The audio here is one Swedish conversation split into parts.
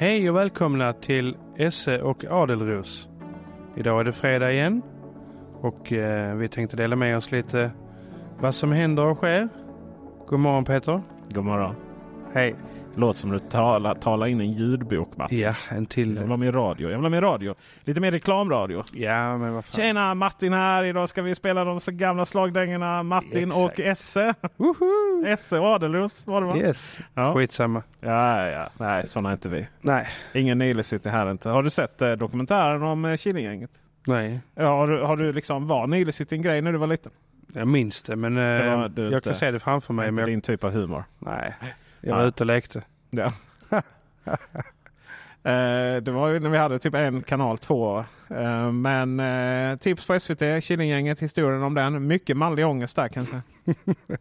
Hej och välkomna till Esse och Adelros. Idag är det fredag igen och eh, vi tänkte dela med oss lite vad som händer och sker. God morgon Peter. God morgon. Hej. Låter som du talar, talar in en ljudbok. Va? Ja, en till. Jag vill ha mer radio. Jag vill ha mer radio. Lite mer reklamradio. Ja, men vad fan. Tjena Martin här. Idag ska vi spela de gamla slagdängorna Martin Exakt. och Esse. Woho! Esse och Adelros var det va? Yes. Ja. Skitsamma. Ja, ja. Nej, sådana är inte vi. Nej. Ingen Nile sitter här inte. Har du sett eh, dokumentären om eh, Killinggänget? Nej. Ja, har, du, har du liksom, var Nile City en grej när du var liten? Jag minns det men eh, du jag inte- kan se det framför mig. Inte Men jag, din typ av humor. nej. Jag var Nej. ute och lekte. Ja. Eh, det var ju när vi hade typ en kanal två. Eh, men eh, tips på SVT, Killinggänget, historien om den. Mycket manlig ångest där kan jag säga.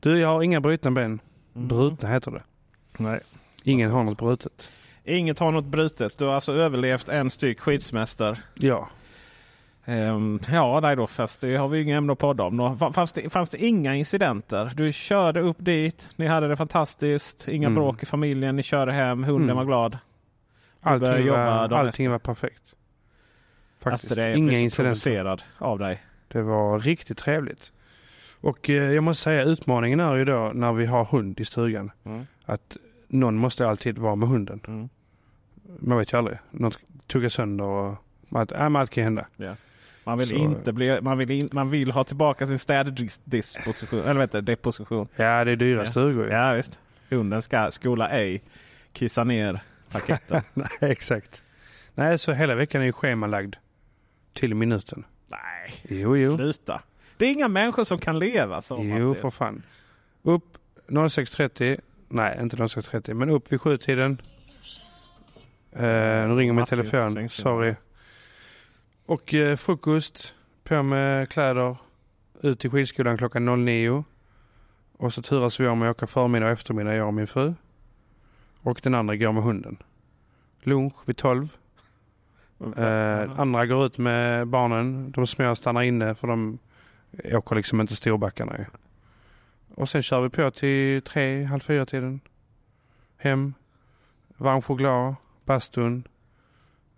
Du, jag har inga brutna ben. Mm. Brutna heter det. Nej. Ingen har något brutet. Inget har något brutet. Du har alltså överlevt en styck skidsemester. Ja. Ehm, ja, nej då. Fast det har vi inga ämne att podda om. Fanns det, fanns det inga incidenter? Du körde upp dit. Ni hade det fantastiskt. Inga Mm. bråk i familjen. Ni körde hem. Hunden Mm. var glad. Allting var, allting var perfekt. Faktiskt. Alltså det Inga jag så incidenter. av dig. Det var riktigt trevligt. Och eh, jag måste säga utmaningen är ju då när vi har hund i stugan. Mm. Att någon måste alltid vara med hunden. Mm. Man vet ju aldrig. Något tuggar sönder och allt, äh, allt kan hända. Man vill Så- inte bli, man vill, in, man vill ha tillbaka sin städdisposition, eller vet du, deposition. Ja, det är dyra Ja. stugor. Ja visst. Hunden ska skola ej kissa ner paketen. Nej, exakt. Nej, så hela veckan är ju schemalagd till minuten. Nej, Jo, jo. sluta. Det är inga människor som kan leva så. Jo, för fan. Upp 06.30. Nej, inte 06.30, men upp vid sjutiden. Eh, nu ringer min telefon. Sorry. Och eh, frukost. På med kläder. Ut till skidskolan klockan 09. Och så turas vi om att åka förmiddag och eftermiddag, jag och min fru. Och den andra går med hunden. Lunch vid 12. Eh, andra går ut med barnen. De små stannar inne för de åker liksom inte storbackarna ju. Och sen kör vi på till tre, halv fyra tiden. Hem. Varm choklad. Bastun.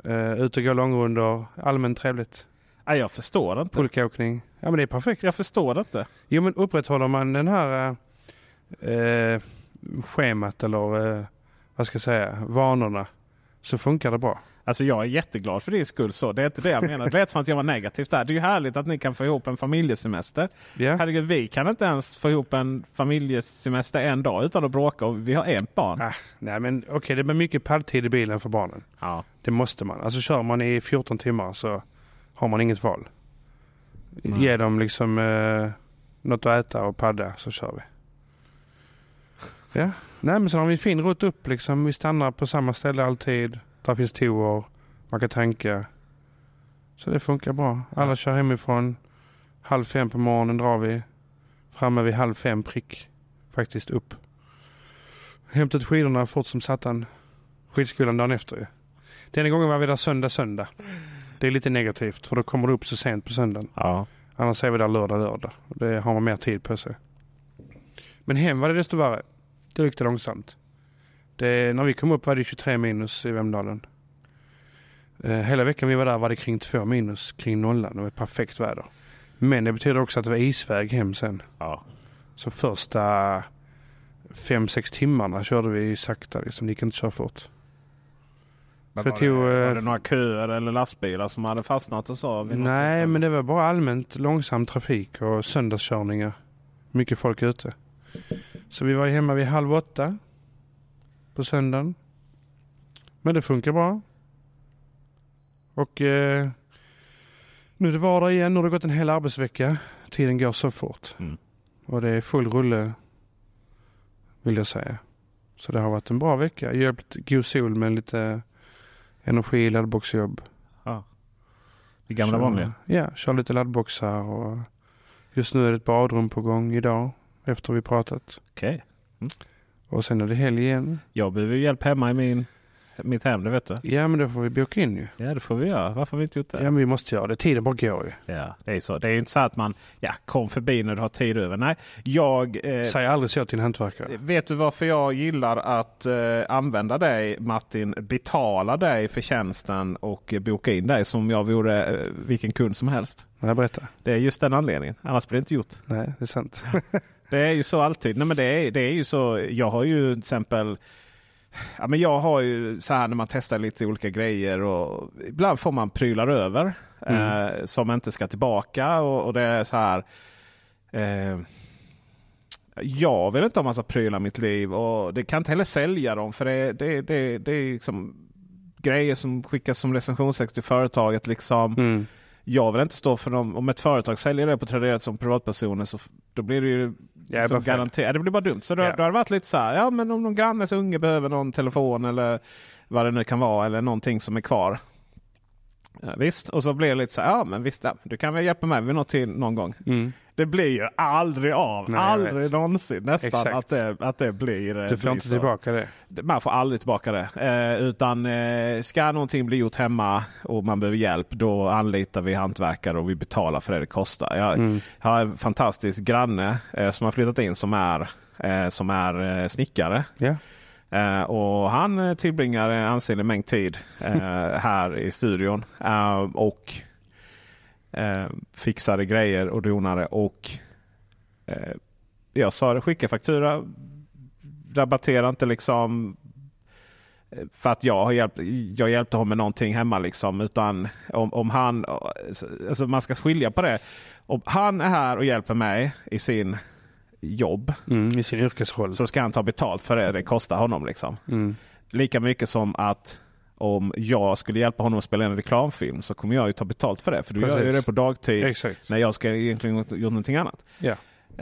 Uh, ut och gå långrundor. Allmänt trevligt. Nej, jag förstår det inte. Pulkaåkning. Ja men det är perfekt. Jag förstår det inte. Jo men upprätthåller man den här eh, eh, schemat eller eh, vad ska jag säga, vanorna så funkar det bra. Alltså jag är jätteglad för din skull. Så. Det är inte det jag menar. Det lät som att jag var negativ där. Det är ju härligt att ni kan få ihop en familjesemester. Ja, Herregud, vi kan inte ens få ihop en familjesemester en dag utan att bråka och vi har en barn. ah, nej men okej det blir mycket paddtid i bilen för barnen. Ja. Det måste man. Alltså kör man i 14 timmar så har man inget val. Nej. Ge dem liksom eh, något att äta och padda så kör vi. Ja, nej men sen har vi en fin rutt upp liksom. Vi stannar på samma ställe alltid. Där finns toor. Man kan tanka. Så det funkar bra. Alla kör hemifrån. Halv fem på morgonen drar vi. Framme vid halv fem prick. Faktiskt upp. Hämtat skidorna fort som satan. Skidskolan dagen efter ju. Denna gången var vi där söndag söndag. Det är lite negativt för då kommer du upp så sent på söndagen. ja. Annars är vi där lördag lördag. Det har man mer tid på sig. Men hem var det desto värre. Det gick det långsamt. Det, när vi kom upp var det 23 minus i Vemdalen. Eh, hela veckan vi var där var det kring 2 minus kring nollan. Det var perfekt väder. Men det betyder också att det var isväg hem sen. ja. Så första 5-6 timmarna körde vi sakta. Liksom. Det gick inte så fort. Men var, det, eh, var det några köer eller lastbilar som hade fastnat och så? Nej, men det var bara allmänt långsam trafik och söndagskörningar. Mycket folk ute. Så vi var hemma vid halv åtta på söndagen. Men det funkar bra. Och eh, nu är det vardag igen. Nu har det gått en hel arbetsvecka. Tiden går så fort. Mm. Och det är full rulle vill jag säga. Så det har varit en bra vecka. Hjälpt god sol med lite energi, laddboxjobb. Det gamla vanliga? Ja, kör lite laddboxar och just nu är det ett badrum på gång idag efter vi pratat. Okej. Och sen är det helg igen. Jag behöver ju hjälp hemma i min mitt hem, det vet du. Ja men då får vi boka in ju. Ja det får vi göra. Varför har vi inte gjort det? Ja men vi måste göra det. Tiden bara går ju. Ja, det är så. Det är ju inte så att man ja, kom förbi när du har tid över. Nej, jag... Eh, Säg aldrig så till en hantverkare. Vet du varför jag gillar att eh, använda dig Martin? Betala dig för tjänsten och eh, boka in dig som jag vore eh, vilken kund som helst. Nej, berätta. Det är just den anledningen. Annars blir det inte gjort. Nej, det är sant. Det är ju så alltid. Nej, men det, är, det är ju så. Jag har ju till exempel Ja, men jag har ju så här när man testar lite olika grejer och ibland får man prylar över Mm. eh, som inte ska tillbaka. Och, och det är så här. Eh, jag vill inte ha massa prylar i mitt liv och det kan inte heller sälja dem för det, det, det, det är liksom grejer som skickas som recensionstext till företaget. Liksom. Mm. Jag vill inte stå för dem. Om ett företag säljer det på Tradera som privatpersoner så då blir det ju Ja, som garanterat. Det blir bara dumt. Så då, Ja. då har det varit lite så här. Ja men om någon grannes unge behöver någon telefon eller vad det nu kan vara. Eller någonting som är kvar. Ja, visst, och så blir det lite så här. Ja men visst, ja, du kan väl hjälpa mig vid något till någon gång. Mm. Det blir ju aldrig av. Nej, aldrig någonsin nästan Exakt. att det, att det blir. eh, Du får blir inte så. tillbaka det. Man får aldrig tillbaka det. Eh, utan eh, ska någonting bli gjort hemma och man behöver hjälp då anlitar vi hantverkare och vi betalar för det det kostar. Jag Mm. har en fantastisk granne eh, som har flyttat in som är, eh, som är eh, snickare. Ja. Eh, och han eh, tillbringar en ansenlig mängd tid eh, här i studion. Eh, och eh, fixade grejer och donade. Och eh, jag sa det, skicka faktura. Rabattera inte liksom eh, för att jag, har hjälpt, jag hjälpte honom med någonting hemma. Liksom, utan om, om han, alltså man ska skilja på det. Om han är här och hjälper mig i sin jobb Mm. I sin yrkesroll. så ska han ta betalt för det det kostar honom. Liksom. Mm. Lika mycket som att om jag skulle hjälpa honom att spela en reklamfilm så kommer jag ju ta betalt för det. För du gör ju Precis. det på dagtid Exakt. när jag ska egentligen gjort någonting annat. Ja.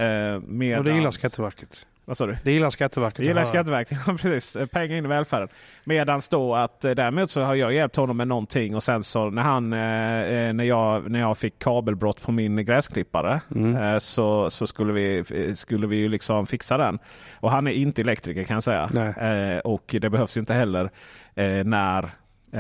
Eh, medan, Och det gillar Skatteverket. Vad sa du? Det gillar Skatteverket. Det gillar. Skatteverket. Ja, precis. Eh, Pengar in i välfärden. Medan då att eh, däremot så har jag hjälpt honom med någonting och sen så när han eh, eh, när, jag, när jag fick kabelbrott på min gräsklippare Mm. eh, så, så skulle vi, skulle vi ju liksom fixa den. Och han är inte elektriker kan jag säga. Eh, och det behövs inte heller när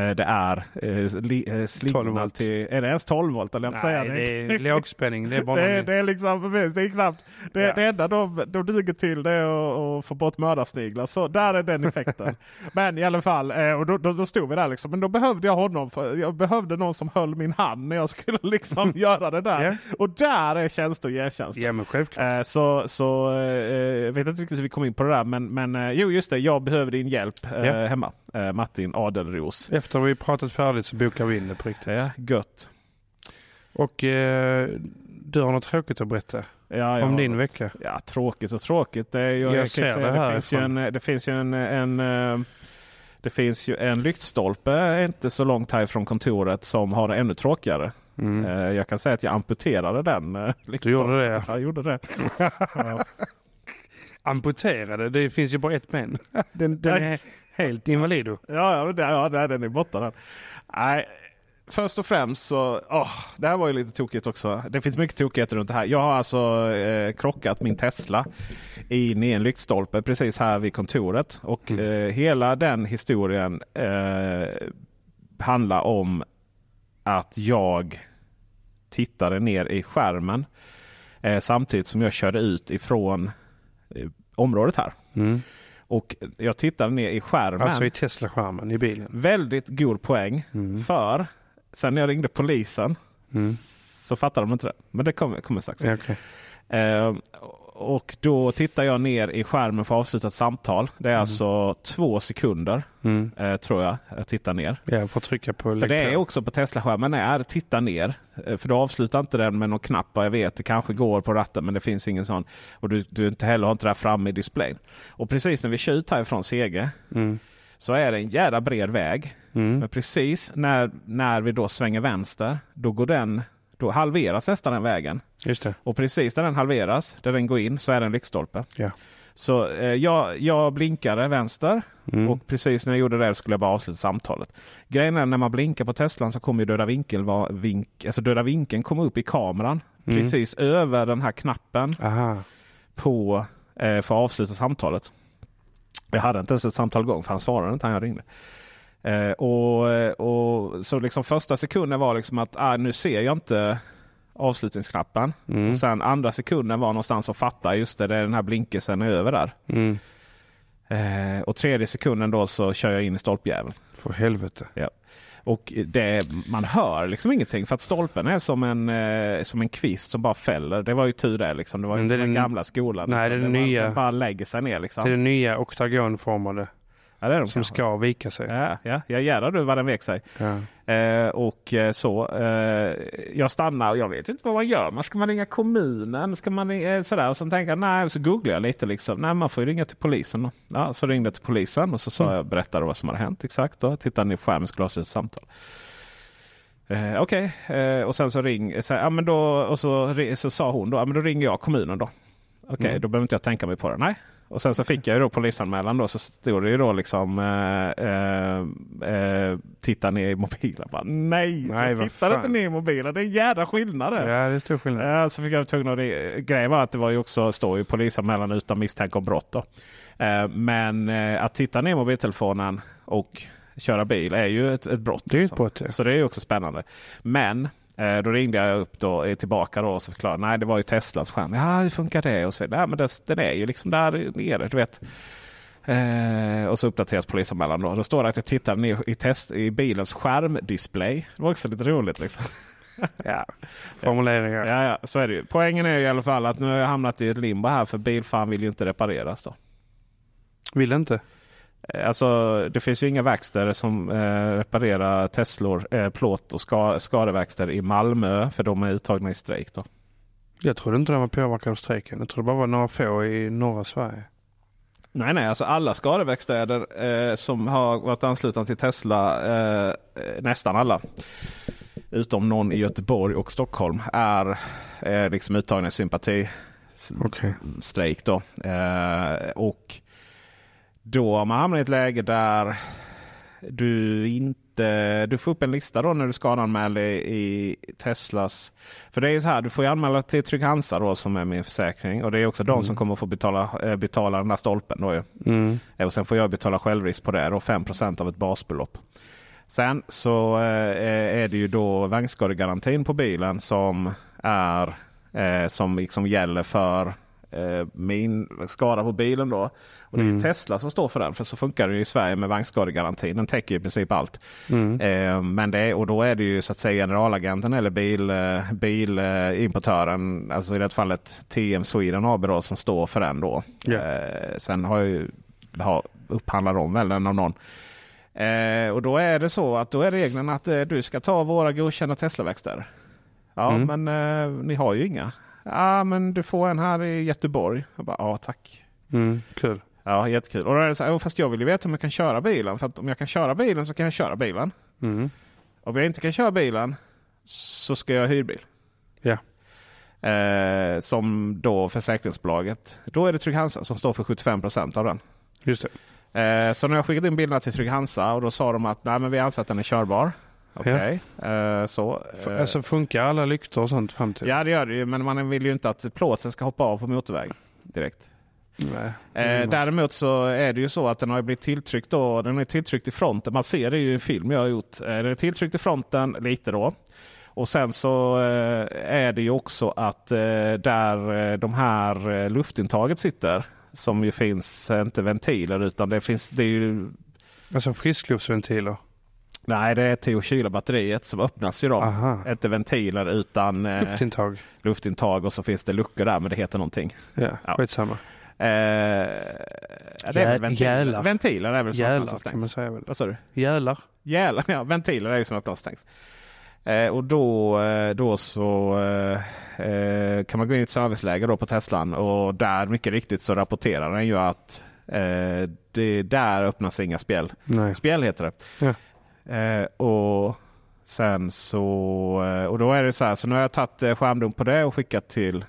det är eh, eh, 12 slingrorna volt. till... Är det ens 12 volt? Eller jag säga Nej, det är lågspänning. Det är bara det, är, det är liksom det är knappt. Det, Ja. det enda de, de duger till det är att, få bort mördarsniglar. Så där är den effekten. Men i alla fall, eh, och då, då, då stod vi där liksom. Men då behövde jag honom. För jag behövde någon som höll min hand när jag skulle liksom göra det där. Ja. Och där är tjänst och ge-tjänst. Ja men självklart. Eh, Så, så eh, jag vet inte riktigt hur vi kom in på det där. Men, men eh, jo just det, jag behöver din hjälp eh, Ja. hemma. Eh, Martin Adelros. Efter vi pratat färdigt så bokar vi in det på riktigt. Ja, gött. Och eh, du har något tråkigt att berätta Ja, om din vecka. Ja, tråkigt och tråkigt. Det, Jag ju ser säga, det det, finns ju en, det finns ju en, en, eh, det finns ju en lyktstolpe inte så långt härifrån kontoret som har det ännu tråkigare. Mm. Eh, Jag kan säga att jag amputerade den. eh, Du gjorde det? Ja, jag gjorde det. ja. Amputerade? Det finns ju bara ett ben. Den, den är helt invalido. Ja, ja, det- ja den är borta den. Nej, först och främst så, åh, det här var ju lite tokigt också. Det finns mycket tokigheter runt det här. Jag har alltså eh, krockat min Tesla in i en lyktstolpe precis här vid kontoret. Och eh, hela den historien eh, handlar om att jag tittade ner i skärmen eh, samtidigt som jag körde ut ifrån eh, området här. Mm. Och jag tittade ner i skärmen. Alltså i Tesla-skärmen i bilen. Väldigt god poäng. Mm. För sen när jag ringde polisen Mm. så fattade de inte det. Men det kommer, kommer strax. Ja, okej. Och då tittar jag ner i skärmen för avslutat samtal. Det är alltså två sekunder Mm. eh, tror jag. Jag tittar ner. Jag får trycka på För det är också på Tesla-skärmen är titta ner. Eh, För du avslutar inte den med någon knapp. Jag vet det kanske går på ratten men det finns ingen sån. Och du, du inte heller har inte det här framme i displayen. Och precis när vi kör ut härifrån Sege Mm. så är det en jävla bred väg. Mm. Men precis när, när vi då svänger vänster, då går den, då halveras nästan den vägen. Just det. Och precis där den halveras, där den går in, så är det en lyktstolpe. Ja. Så eh, jag, jag blinkade vänster Mm. och precis när jag gjorde det skulle jag bara avsluta samtalet. Grejen är när man blinkar på Teslan så kommer ju döda vinkel, var, vink, alltså döda vinkeln kommer upp i kameran. Mm. Precis över den här knappen Aha. på, eh, för att avsluta samtalet. Jag hade inte ens ett samtal igång för han svarade inte när jag ringde. Eh, och, och Så liksom första sekunden var liksom att ah, nu ser jag inte avslutningsknappen. Mm. Och sen andra sekunden var någonstans att fatta just det, det är den här blinkersen är över där. Mm. Eh, och tredje sekunden då så kör jag in i stolpjäveln. För helvete. Ja. Och det, man hör liksom ingenting för att stolpen är som en, eh, som en kvist som bara fäller. Det var ju tur det. Liksom. Det var ju inte det den gamla skolan. Nej, det är bara- nya. den bara lägger sig ner. Liksom. Det är den nya oktagonformade ja, det är de som kanske. ska vika sig. Ja, ja, jag jädrar du vad den vek sig. Ja. Eh, och eh, så. Eh, jag stannar och jag vet inte vad man gör. Man ska man ringa kommunen? Ska man ringa, eh, sådär. Och så tänker jag, nej, så googlar jag lite. Liksom. Nej, man får ju ringa till polisen. Då. Ja, så ringde jag till polisen och så sa jag, berättade vad som hade hänt exakt. Då. Tittade ner på skärmen skulle avsluta ett samtal. Eh, Okej, eh, och sen så ring, så, ja, men då, och så, så sa hon då, ja, men då ringer jag kommunen då. Okej, Mm. då behöver inte jag tänka mig på det. Nej. Och sen så fick jag ju då polisanmälan då så stod det ju då liksom eh, eh, eh, titta ner i mobilen. Bara, nej, Nej, jag tittar fan. inte ner i mobilen. Det är en jädra skillnad ja, det är stor skillnad. Ja, så fick jag tvungen att re- Grejen var att det var ju också står ju polisanmälan utan misstanke om brott. Då. Eh, men eh, att titta ner i mobiltelefonen och köra bil är ju ett, ett brott. Det är ett liksom. brott, ja. Så det är ju också spännande. Men eh, då ringde jag upp då, eh, tillbaka då och så förklarade nej det var ju Teslas skärm. Ja hur funkar det? Och så, nej, men det, den är ju liksom där nere. Du vet. Eh, och så uppdateras polisanmälan då. Då står det att jag tittar ner i, test, i bilens skärmdisplay. Det var också lite roligt. Liksom. Ja. Formuleringar. Ja, ja, så är det ju. Poängen är i alla fall att nu har jag hamnat i ett limbo här för bilfan vill ju inte repareras. Då. Vill inte? Eh, Alltså, det finns ju inga verkstäder som eh, reparerar Teslor, eh, plåt och ska, skadeverkstäder i Malmö för de är uttagna i strejk. Då. Jag trodde inte de var påverkade av strejken. Jag trodde det bara var några få i norra Sverige. Nej, nej, alltså alla skadeverkstäder eh, som har varit anslutna till Tesla, eh, eh, nästan alla, utom någon i Göteborg och Stockholm, är eh, liksom uttagna i sympati Okej. strejk. Då. Eh, och då har man hamnat i ett läge där du inte du får upp en lista då när du skadanmäler i Teslas. För det är ju så här, du får ju anmäla till Trygg-Hansa då som är min försäkring. Och det är också de som kommer få betala, eh, betala den där stolpen. Då ju. Mm. Eh, Och sen får jag betala självrisk på det. Då 5% av ett basbelopp. Sen så eh, är det ju då vagnskadegarantin på bilen som är som liksom gäller för eh, min skada på bilen då. Och det är Mm. Tesla som står för den. För så funkar det ju i Sverige med vagnskadegarantin. Den täcker ju i princip allt. Mm. Eh, men det och då är det ju så att säga generalagenten eller bil, eh, bilimportören, alltså i det fallet TM Sweden AB då, som står för den då. Eh, sen har ju har, upphandlar de väl den av någon. Och då är det så att då är reglerna att du ska ta våra godkända Tesla-verkstäder. Ja, Mm. men eh, ni har ju inga. Ja, men du får en här i Göteborg. Jag bara, ja tack. Mm. Kul. Ja, jättekul. Och då är det så här, "Jo, fast jag vill ju veta om jag kan köra bilen. För att om jag kan köra bilen så kan jag köra bilen. Mm. Om jag inte kan köra bilen så ska jag ha hyrbil. Ja. Eh, som då försäkringsbolaget. Då är det Trygg-Hansa som står för 75% av den. Just det. Eh, så när jag skickat in bilderna till Trygg-Hansa och då sa de att Nej, men vi anser att den är körbar. Okej, eh, så. Eh, Alltså funkar alla lyktor och sånt fram till? ja det gör det ju men man vill ju inte att plåten ska hoppa av på motorväg direkt. Nej. Eh, däremot så är det ju så att den har blivit tilltryckt då. Den är tilltryckt i fronten. Man ser det ju i en film jag har gjort. Eh, den är tilltryckt i fronten lite då. Och sen så eh, är det ju också att där de här luftintaget sitter. Som ju finns, inte ventiler utan det finns, det är ju Alltså friskluftsventiler? Nej, det är till att kyla batteriet som öppnas ju då. Aha. Inte ventiler utan eh, Luftintag? luftintag och så finns det luckor där men det heter någonting. Ja, Ja. skitsamma. Eh, ja, det är väl Jä- ventiler. jälar. ventiler är väl som öppnas Jälar och kan man stängs. säga väl? Vad sa du? Jälar? Jälar, ja, ventiler är ju som öppnas och stängs. Eh, och då, eh, då så eh, eh, kan man gå in i ett serviceläge då på Teslan och där mycket riktigt så rapporterar den ju att eh, det där öppnas inga spjäll. Nej. Spjäll heter det. Ja. Eh, och sen så eh, och då är det så här. Så nu har jag tagit eh, skärmdump på det och skickat till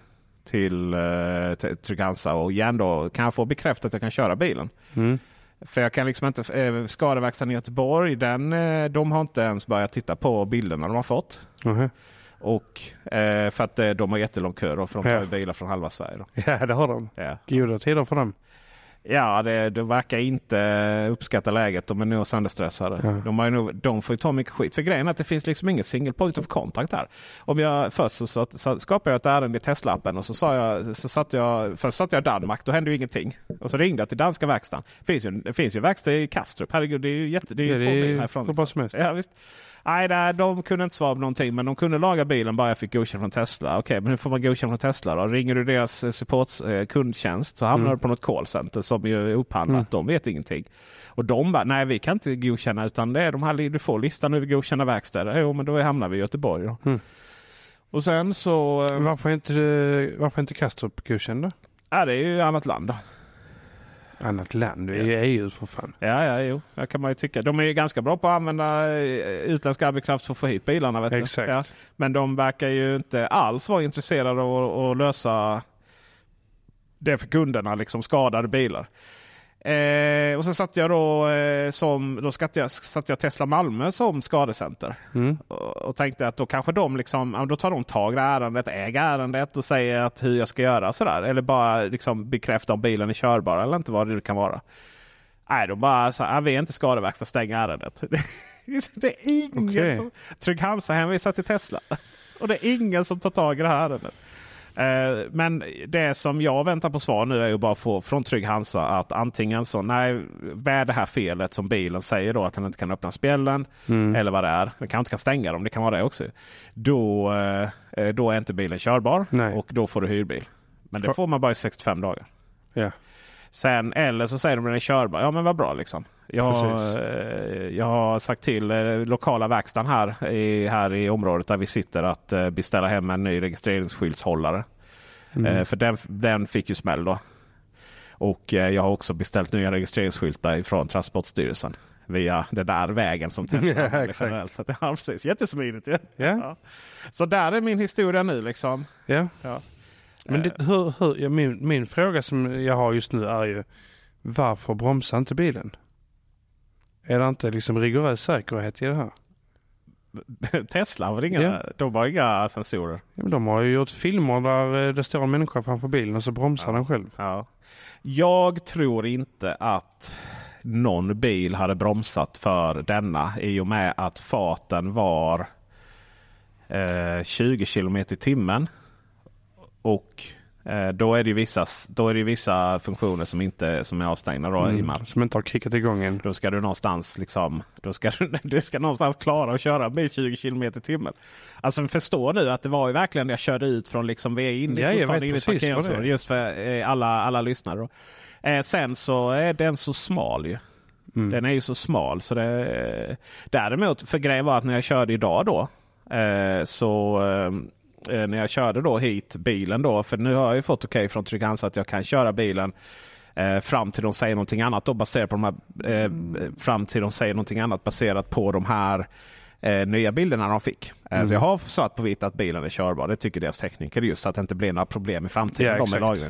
till eh, Trygg-Hansa och igen då kan jag få bekräftat att jag kan köra bilen. Mm. För jag kan liksom inte, eh, skadeverkstaden i Göteborg, den, eh, de har inte ens börjat titta på bilderna de har fått. Aha. Och eh, för att de har jättelång kö då, för de tar Ja. bilar från halva Sverige. Då. Ja, det har de. Ja. Goda tider för dem. Ja, det, det verkar inte uppskatta läget. De är nog sönderstressade. Ja. De, har nog, de får ju ta mycket skit. För grejen är att det finns liksom ingen single point of contact där. Om jag, först så, så, så skapade jag ett ärende i Tesla-appen och så, sa jag, så satt jag, först satt jag i Danmark. Då hände ju ingenting. Och så ringde jag till danska verkstaden. Det finns ju, det finns ju verkstad i Kastrup. Herregud, det är ju, jätte, det är ju Ja, två mil är härifrån. hur bra som helst. Ja, visst. Nej, nej, de kunde inte svara på någonting. Men de kunde laga bilen bara jag fick godkänt från Tesla. Okej, men hur får man godkänt från Tesla då? Ringer du deras eh, support, eh, kundtjänst så hamnar Mm. du på något callcenter som ju är upphandlat. De vet ingenting. Och de bara, nej vi kan inte godkänna utan det är de här, du får listan över godkända verkstäder. Jo, men då hamnar vi i Göteborg då. Mm. Och sen så, eh, Varför inte, varför inte Kastrup godkänd då? ja det är ju annat land då. Annat land, vi är ju EU för fan. Ja, ja, jo. Det kan man ju tycka. De är ju ganska bra på att använda eh, utländsk arbetskraft för att få hit bilarna. Vet du. Exakt. Ja. Men de verkar ju inte alls vara intresserade av att lösa det för kunderna, liksom skadade bilar. Eh, och så satt jag då eh, som då satt jag, satt jag Tesla Malmö som skadecenter. Mm. Och, och tänkte att då kanske de liksom, då tar de tag i ärendet, äger ärendet och säger att hur jag ska göra sådär. Eller bara liksom bekräfta om bilen är körbar eller inte vad det kan vara. Nej, de bara så här, "Ah, vi är inte skadeverkstad, stäng ärendet. det är ingen Okej. som... Trygg-Hansa hänvisar till Tesla. Och det är ingen som tar tag i det här ärendet. Eh, Men det som jag väntar på svar nu är ju bara få från Trygg-Hansa att antingen så nej, vad är det här felet som bilen säger då att den inte kan öppna spjällen Mm. eller vad det är. Den kanske inte kan stänga dem, det kan vara det också. Då, eh, då är inte bilen körbar Nej. och då får du hyrbil. Men det får man bara i 65 dagar. Ja. Sen, eller så säger de att den är körbar. Ja men vad bra liksom. Jag, Precis. eh, jag har sagt till eh, lokala verkstaden här i, här i området där vi sitter att eh, beställa hem en ny registreringsskyltshållare. Mm. För den, den fick ju smäll då. Och jag har också beställt nya registreringsskyltar från Transportstyrelsen. Via den där vägen som Tesla Ja, har, exakt. generellt. Så att- Ja, precis. Jättesmidigt ju. Ja. Så där är min historia nu liksom. ja. Ja. Men det, hur, hur, ja, min, min fråga som jag har just nu är ju varför bromsar inte bilen? Är det inte liksom rigorös säkerhet i det här? Tesla har inga, Ja. de har inga sensorer. Ja, men de har ju gjort filmer där eh, det står en människa framför bilen och så bromsar Ja. den själv. Ja. Jag tror inte att någon bil hade bromsat för denna i och med att farten var eh, 20 km i timmen. Och eh, då är det ju vissa, då är det vissa funktioner som inte som är avstängda då, i Mm, som inte har kickat igång än. Då ska du någonstans liksom, då ska du, du ska någonstans klara att köra bil 20 km i timmen. Alltså förstå nu att det var ju verkligen jag körde ut från liksom, vi är inne Ja, jag vet precis det är. Just för eh, alla, alla lyssnare. Då. Eh, sen så är den så smal ju. Mm. Den är ju så smal. Så det, däremot, för grejen var att när jag körde idag då. Eh, så eh, när jag körde då hit bilen då. För nu har jag ju fått okej från Trygg-Hansa att jag kan köra bilen. Eh, fram till de säger någonting annat då baserat på de här, eh, fram till de säger någonting annat baserat på de här eh, nya bilderna de fick. Eh, Mm. Så jag har svart på vitt att bilen är körbar. Det tycker deras tekniker just så att det inte blir några problem i framtiden.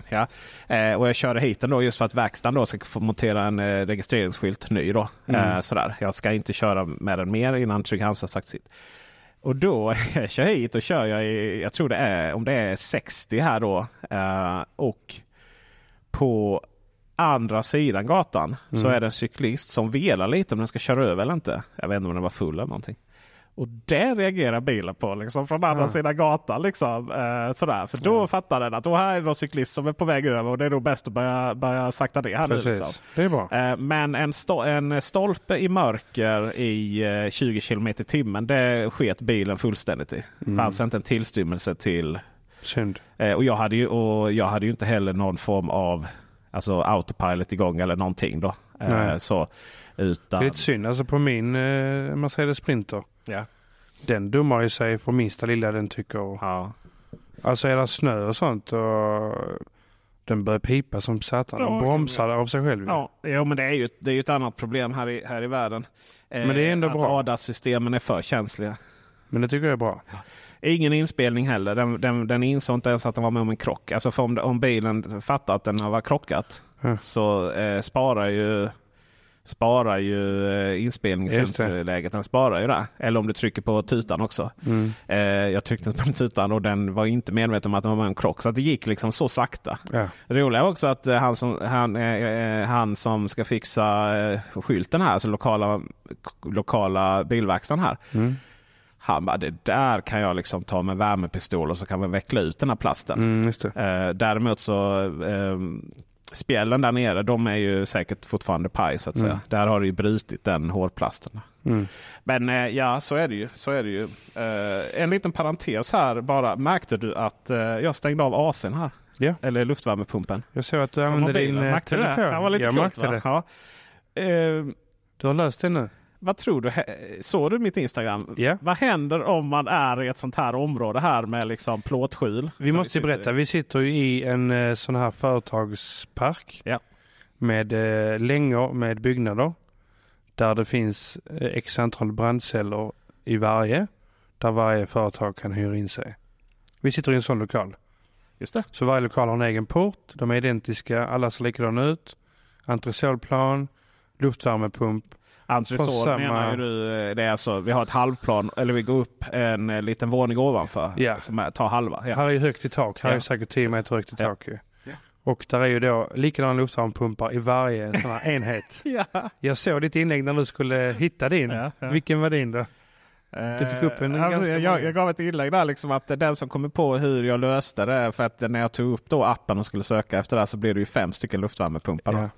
Ja. Ja. Eh, och jag körde hit den då just för att verkstaden då ska få montera en eh, registreringsskylt ny. Då. Mm. Eh, sådär. Jag ska inte köra med den mer innan Trygg-Hansa sagt sitt. Och då jag kör hit och kör jag i, jag tror det är, om det är 60 här då. Eh, och på andra sidan gatan så Mm. är det en cyklist som velar lite om den ska köra över eller inte. Jag vet inte om den var full eller någonting. Och det reagerar bilen på liksom, från andra Ja. sidan gatan. Liksom, eh, sådär. För då fattar den att då här är någon cyklist som är på väg över och det är nog bäst att börja, börja sakta ner här nu. Precis. Liksom. Det är bra. Eh, Men en, sto- en stolpe i mörker i eh, 20 km i timmen, det sket bilen fullständigt i. Det Mm. fanns inte en tillstymmelse till. Synd. Eh, Och jag hade ju, och jag hade ju inte heller någon form av alltså autopilot igång eller någonting då. Eh, Nej. Så, Det är utan, lite synd. Alltså på min eh, Mercedes Sprinter. Ja. Den dummar ju sig för minsta lilla den tycker. Ja. Alltså är det snö och sånt och den börjar pipa som satan Ja, och bromsar av sig själv. Ja, jo, men det är ju, det är ju ett annat problem här i, här i världen. Eh, Men det är ändå att bra. ADAS-systemen är för känsliga. Men det tycker jag är bra. Ingen inspelning heller. Den, den, den insåg inte ens att den var med om en krock. Alltså om, om bilen fattar att den har krockat Ja. så eh, sparar ju sparar ju eh, inspelningsläget. Den sparar ju det. Eller om du trycker på tutan också. Mm. Eh, jag tryckte på tutan och den var inte medveten om att det var en krock. Så det gick liksom så sakta. Ja. Roliga är också att eh, han, som, han, han som ska fixa skylten här, alltså lokala, lokala bilverkstaden här. Mm. Han bara, det där kan jag liksom ta med värmepistol och så kan vi veckla ut den här plasten. Mm, eh, däremot så eh, spjällen där nere, de är ju säkert fortfarande paj så att säga. Mm. Där har du ju brutit den hårplasten. Mm. Men eh, ja, så är det ju. Så är det ju. Eh, en liten parentes här bara. Märkte du att eh, jag stängde av AC'n här? Ja. Eller luftvärmepumpen. Jag såg att du använde din eh, telefon. Det? Det var lite jag coolt, märkte det. Ja. Eh, du har löst det nu? Vad tror du? Såg du mitt Instagram? Yeah. Vad händer om man är i ett sånt här område här med liksom plåtskjul? Vi måste vi berätta. I. Vi sitter i en eh, sån här företagspark. Yeah. Med eh, längor med byggnader. Där det finns eh, x antal brandceller i varje. Där varje företag kan hyra in sig. Vi sitter i en sån lokal. Just det. Så varje lokal har en egen port. De är identiska. Alla ser likadana ut. Entresolplan, luftvärmepump Entresol menar ju du, eh, det är alltså, vi har ett halvplan, eller vi går upp en eh, liten våning ovanför. Ja. Som tar halva. Ja. Här är ju högt i tak, här ja. är säkert 10 meter högt i tak. Och där är ju då likadana luftvärmepumpar i varje sån här enhet. ja. Jag såg ditt inlägg när du skulle hitta din. Ja, ja. Vilken var din då? Du fick upp en alltså, ganska jag, jag, gav ett inlägg där liksom att den som kommer på hur jag löste det. För att när jag tog upp då appen och skulle söka efter det så blev det ju fem stycken luftvärmepumpar. Ja.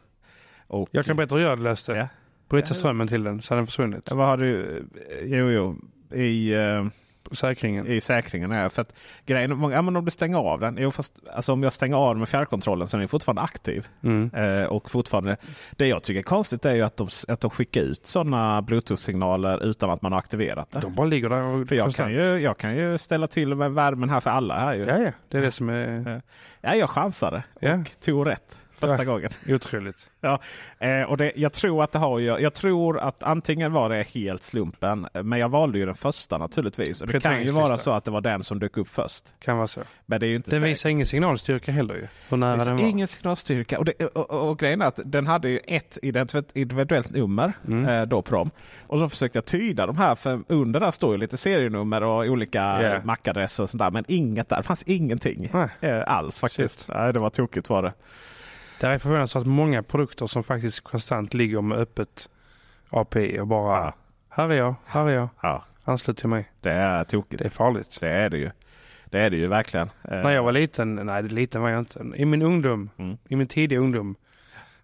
Och, jag kan berätta hur jag löste. Ja. Bryta strömmen till den så hade den försvunnit. Ja, vad har du? Jo, jo. I, uh, säkringen. I säkringen, ja. För att grejen, ja, men om du stänger av den. Jo, fast, alltså, om jag stänger av den med fjärrkontrollen så är den fortfarande aktiv. Mm. Uh, och fortfarande, det jag tycker är konstigt är ju att de, att de skickar ut sådana bluetooth-signaler utan att man har aktiverat det. De bara ligger där och för jag kan, ju, jag kan ju ställa till med värmen här för alla. Här ju. Ja, ja. Det är det som är... Ja, jag chansade och ja. tog rätt första ja, gången. Otroligt. Ja, eh, och det, jag tror att det har ju, jag tror att antingen var det helt slumpen. Men jag valde ju den första naturligtvis. Och det kan ju vara så att det var den som dök upp först. Kan vara så. Men det är ju inte Den säkert. visar ingen signalstyrka heller ju. Hur nära den var. ingen signalstyrka. Och, det, och, och, och, grejen är att den hade ju ett individuellt nummer mm. eh, då dem. Och så försökte jag tyda de här. För under där står ju lite serienummer och olika yeah. MAC-adresser och sådär. Men inget där. Det fanns ingenting eh, alls faktiskt. Nej, det var tokigt var det. Det är förvånansvärt många produkter som faktiskt konstant ligger med öppet API och bara ja. här är jag, här är jag. Ja. Anslut till mig. Det är tokigt. Det är farligt. Det är det ju. Det är det ju verkligen. När jag var liten, nej liten var jag inte. I min ungdom, mm. i min tidiga ungdom,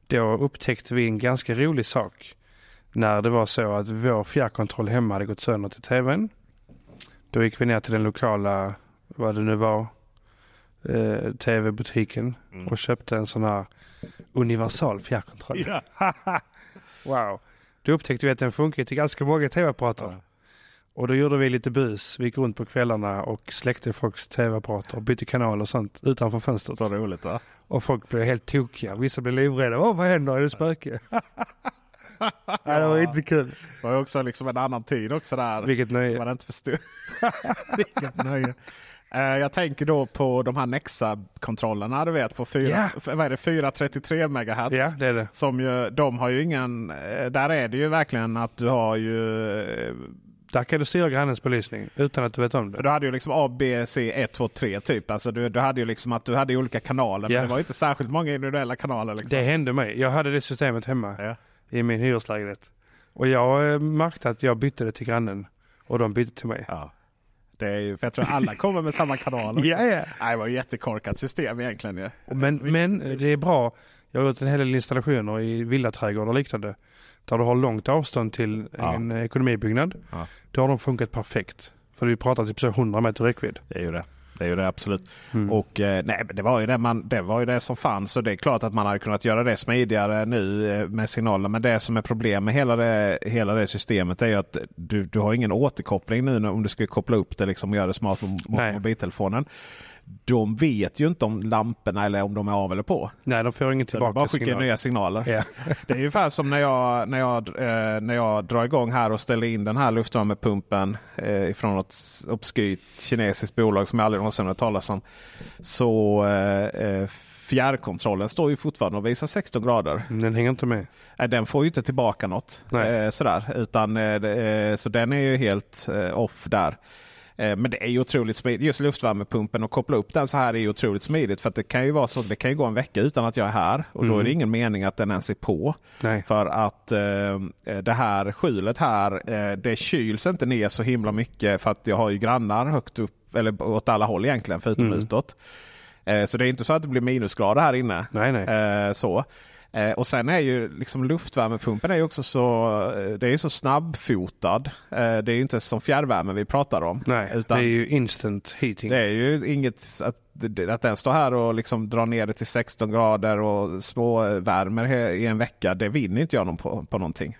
då upptäckte vi en ganska rolig sak. När det var så att vår fjärrkontroll hemma hade gått sönder till tvn. Då gick vi ner till den lokala, vad det nu var, eh, tv-butiken mm. och köpte en sån här universal fjärrkontroll. Ja. wow. Då upptäckte vi att den funkar till ganska många tv-apparater. Ja. Och då gjorde vi lite bus. Vi gick runt på kvällarna och släckte folks tv-apparater och bytte kanal och sånt utanför fönstret. Så roligt va? Och folk blev helt tokiga. Vissa blev livrädda. Åh, vad händer? Är det spöke? ja, det var inte kul. Det var också liksom en annan tid också där. Vilket nöje. Man inte förstod. Vilket nöje. Uh, jag tänker då på de här Nexa-kontrollerna du vet på 4, yeah. vad är det, 433 MHz. Ja, det det. Som ju, de har ju ingen, eh, där är det ju verkligen att du har ju eh, där kan du styra grannens belysning utan att du vet om det. Du hade ju liksom A, B, C, 1, 2, 3 typ. Alltså du, du hade ju liksom att du hade olika kanaler. Yeah. Men det var inte särskilt många individuella kanaler. Liksom. Det hände mig. Jag hade det systemet hemma yeah. i min hyreslägenhet. Och jag märkte att jag bytte det till grannen. Och de bytte till mig. Ja. Det är ju, för jag tror alla kommer med samma kanal. ja, ja. Nej, det var ett jättekorkat system egentligen. Ja. Men, men det är bra. Jag har gjort en hel del installationer i villaträdgårdar och liknande. Där du har långt avstånd till ja. en ekonomibyggnad. Ja. Då har de funkat perfekt. För vi pratar typ så 100 meter räckvidd. Det är ju det. Det är ju det absolut. Mm. Och eh, nej, det var ju det, man, det var ju det som fanns. Och det är klart att man hade kunnat göra det smidigare nu eh, med signaler. Men det som är problem med hela det, hela det systemet är ju att du, du har ingen återkoppling nu om du ska koppla upp det liksom och göra det smart mot mobiltelefonen de vet ju inte om lamporna eller om de är av eller på. Nej, de får inget tillbaka. De bara skickar nya signaler. Yeah. det är ungefär som när jag, när, jag, eh, när jag drar igång här och ställer in den här luftvärmepumpen eh, från något obskyrt kinesiskt bolag som jag aldrig någonsin hört talas om. Så eh, eh fjärrkontrollen står ju fortfarande och visar 16 grader. Den hänger inte med. Nej, den får ju inte tillbaka något. Nej. Eh, sådär. Utan, eh, eh, så den är ju helt eh, off där. Eh, men det är ju otroligt smidigt. Just luftvärmepumpen och koppla upp den så här är ju otroligt smidigt. För det kan ju vara så det kan ju gå en vecka utan att jag är här. Och då är det Mm. ingen mening att den ens är på. Nej. För att eh, det här skjulet här, eh, det kyls inte ner så himla mycket. För att jag har ju grannar högt upp, eller åt alla håll egentligen, förutom Mm. utåt. Eh, så det är inte så att det blir minusgrader här inne. Nej, nej. Eh, så. Eh, och sen är ju liksom luftvärmepumpen är ju också så, eh, det är så snabbfotad. Eh, det är ju inte som fjärrvärme vi pratar om. Nej, utan det är ju instant heating. det är ju inget att, att den står här och liksom drar ner det till 16 grader och småvärmer i en vecka. Det vinner inte jag på, på någonting.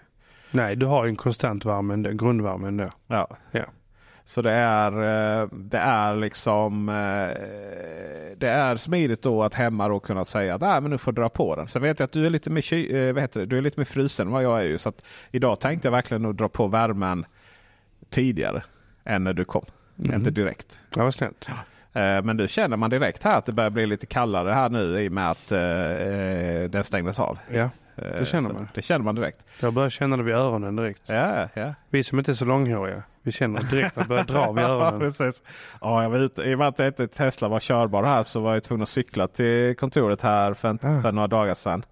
Nej, du har ju en konstant värme, grundvärme ändå. Ja. Ja. Så det är, eh, det är liksom eh, Det är smidigt då att hemma då kunna säga att ah, men nu får dra på den. Så vet jag att du är lite mer, ky- eh, vad heter det? Du är lite mer frusen än vad jag är. Ju. Så att idag tänkte jag verkligen nog dra på värmen tidigare än när du kom. Mhm. Inte direkt. Det var snällt. Men nu känner man direkt här att det börjar bli lite kallare här nu i och med att eh, den stängdes av. Ja, Det känner man. Det känner man direkt. jag börjar känna det vid öronen direkt. Ja, ja. Vi som inte är så långhåriga, vi känner direkt att det börjar dra vid Ja, öronen. precis. Ja, jag var ute, I och med att inte Tesla var körbar här så var jag tvungen att cykla till kontoret här för, Ah. för några dagar sedan.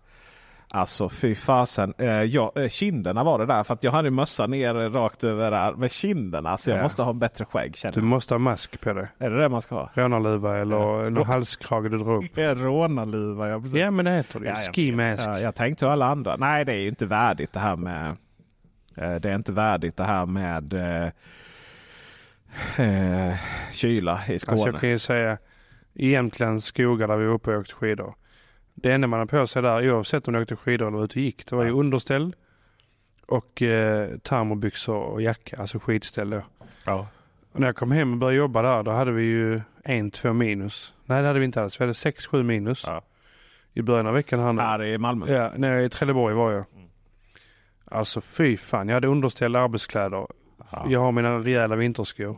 Alltså fy fasen. Eh, ja, eh, kinderna var det där. För att jag hade mössan ner rakt över där. Men kinderna. Så jag Ja. måste ha en bättre skägg känner Du måste ha mask på dig. Är det det man ska ha? Rånarluva eller Ja. någon halskrage du drar upp. Rånarluva. Ja, precis. Ja men det heter det ju. Ja, jag Ski mask. Ja, jag tänkte alla andra. Nej, det är ju inte värdigt det här med... eh, Det är inte värdigt det här med eh, eh, kyla i Skåne. Alltså jag kan ju säga i Jämtlands skogar där vi var uppe och åkte skidor. Det enda man har på sig där oavsett om du åkte skidor eller var ute och gick. Det var ju underställ och eh, termobyxor och jacka, alltså skidställ då. ja. Och när jag kom hem och började jobba där då hade vi ju en, två minus. Nej det hade vi inte alls. Vi hade sex, sju minus Ja. i början av veckan här nu. Här i Malmö. Ja, nere i Trelleborg var jag. Mm. Alltså fy fan, jag hade underställda arbetskläder. Ja. Jag har mina rejäla vinterskor.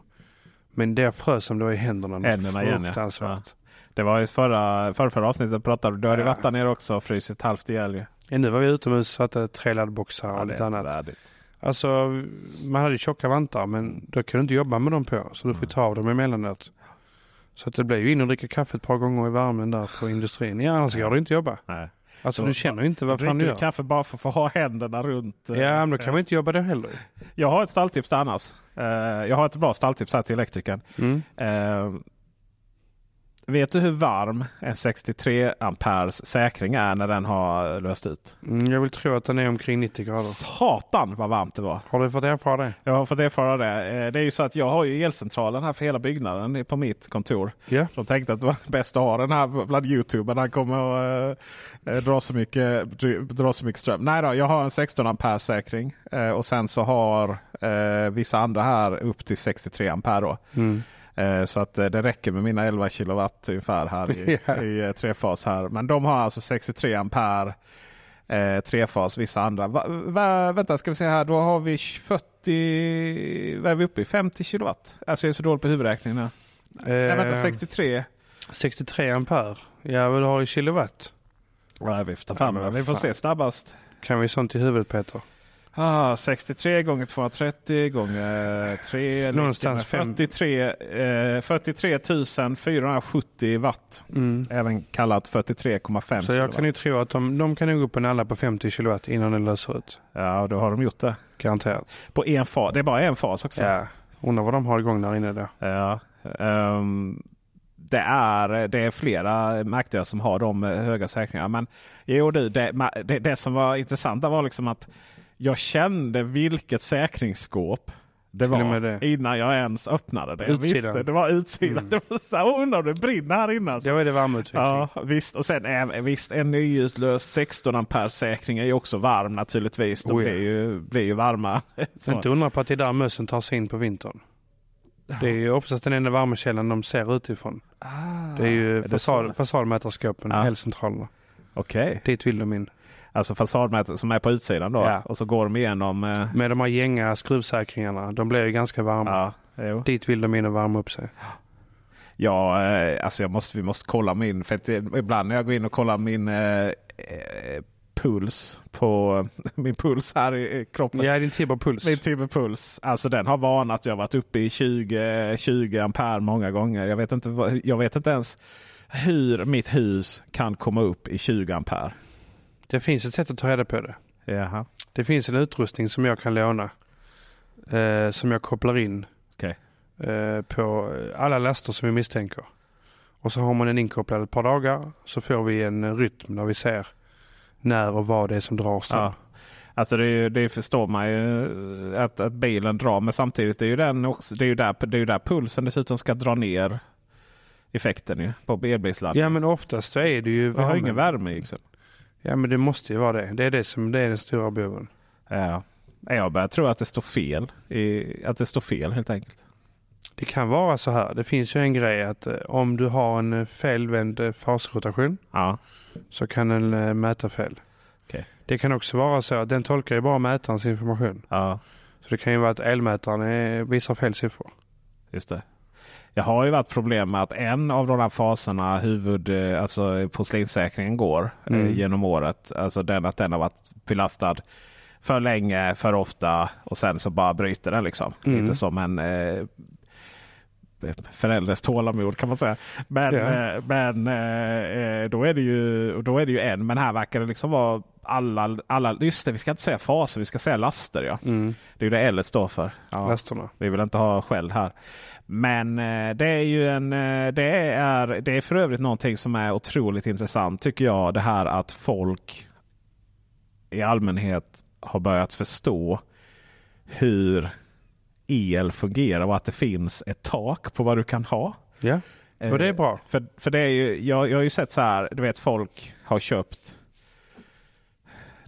Men det frös som det var i händerna. Händerna igen, ja. Fruktansvärt. Det var ju förra, förra, förra avsnittet pratade du hade Ja. varit där nere också och frusit halvt ihjäl ju. Ja, nu var vi utomhus så att det tre laddboxar och Ja, lite annat. värdigt. Alltså man hade ju tjocka vantar men då kan du inte jobba med dem på. Så du får ta av dem emellanåt. Så att det blev ju in och dricka kaffe ett par gånger i värmen där på industrin. Ja annars går det inte jobba. Nej. Alltså Så- du känner ju inte vad fan du gör. du kaffe bara för att få ha händerna runt? eh, Ja men då kan man inte jobba det heller. Jag har ett stalltips annars. Eh, jag har ett bra stalltips här till elektrikern. Mm. Vet du hur varm en 63 amperes säkring är när den har löst ut? Mm, jag vill tro att den är omkring 90 grader. Satan vad varmt det var! Har du fått erfara det? Jag har fått erfara det. Eh, Det är ju så att jag har ju elcentralen här för hela byggnaden på mitt kontor. Ja. De tänkte att det var bäst att ha den här bland Youtubern. Han kommer att eh, dra, så mycket, dra så mycket ström. Nej då, jag har en 16 ampere säkring. Och sen så har eh, vissa andra här upp till 63 ampere. Då. Mm. Eh, så att eh, det räcker med mina 11 kilowatt ungefär här i, i eh, trefas här. Men de har alltså 63 ampere eh, trefas. Vissa andra. Va, va, vänta ska vi se här. Då har vi 40. Vad är vi uppe i? 50 kilowatt. Alltså jag är så dålig på huvudräkningen. här. Nej, vänta Eh, 63. 63 ampere. Ja vad du har i kilowatt. Ja, vi får men Vi får se snabbast. Kan vi sånt i huvudet Peter? Ah, 63 gånger 230 gånger 3. Någonstans fem- 43, eh, 43 470 watt. Mm. Även kallat 43,5 Så jag kan ju tro att de, de kan nog upp en alla på 50 kilowatt innan den löser ut. Ja, då har de gjort det. Garanterat. På en fas. Det är bara en fas också. Ja. Undrar vad de har igång där inne då. Ja, ehm, det, är, det är flera märkte jag som har de eh, höga säkringarna. Men jo, du, det, det, det som var intressant var liksom att jag kände vilket säkringsskåp det var det. innan jag ens öppnade det. Utsidan. visste, det var utsidan. Mm. Det var så här, undrar om det brinner här inne. Alltså. Då är det värmeutveckling. Ja, visst. Och sen eh, visst, en nyutlöst 16 ampere säkring är ju också varm naturligtvis. De Oh ja. blir, ju, blir ju varma. Så. Inte undra på att det är där mössen tar sig in på vintern. Det är ju oftast den enda värmekällan de ser utifrån. Det är ju är fasad, fasadmätarskåpen, Ja. elcentralerna. Okej. Dit vill de in. Alltså fasadmätare som är på utsidan då. Ja. Och så går de igenom. Eh, Med de här gänga skruvsäkringarna, de blir ju ganska varma. ja, jo. Dit vill de in och värma upp sig. Ja, eh, alltså jag måste, vi måste kolla min. För att ibland när jag går in och kollar min eh, eh puls på min puls här i kroppen. Ja, din Tibber-puls. Min Tibber-puls. Alltså den har varnat. Jag har varit uppe i 20, 20 ampere många gånger. Jag vet, inte, jag vet inte ens hur mitt hus kan komma upp i 20 ampere. Det finns ett sätt att ta reda på det. Jaha. Det finns en utrustning som jag kan låna. Eh, som jag kopplar in okay. eh, på alla laster som vi misstänker. Och så har man den inkopplad ett par dagar. Så får vi en rytm när vi ser när och vad det är som drar ström. Ja. Alltså det, det, förstår man ju att, att bilen drar. Men samtidigt är ju den också, det är ju där, det är ju där pulsen dessutom ska dra ner effekten ju, på elbilsladdning. Ja men oftast så är det ju värme. Vi har ingen värme liksom. Ja men det måste ju vara det. Det är det som det är den stora boven. Ja. Jag börjar tro att det står fel. I, att det står fel helt enkelt. Det kan vara så här. Det finns ju en grej att eh, om du har en eh, felvänd eh, fasrotation ja. så kan den mäta fel. Okay. Det kan också vara så att den tolkar ju bara mätarens information. Ja. Så det kan ju vara att elmätaren visar fel siffror. Just det. Det har ju varit problem med att en av de här faserna, huvud, alltså porslinssäkringen går mm. genom året. Alltså den att den har varit belastad för länge, för ofta och sen så bara bryter den liksom. Mm. Lite som en eh, förälders tålamod kan man säga. Men, yeah. men eh, eh, då, är det ju, då är det ju en. Men här verkar det liksom vara alla, alla just det, vi ska inte säga faser, vi ska säga laster. Ja. Mm. Det är ju det L står för. Ja. Lasterna. Vi vill inte ha skäll här. Men eh, det är ju en, eh, det är, det är för övrigt någonting som är otroligt intressant tycker jag. Det här att folk i allmänhet har börjat förstå hur el fungerar och att det finns ett tak på vad du kan ha. Ja, och det är bra. Eh, för, för det är ju, jag, jag har ju sett så här, du vet folk har köpt.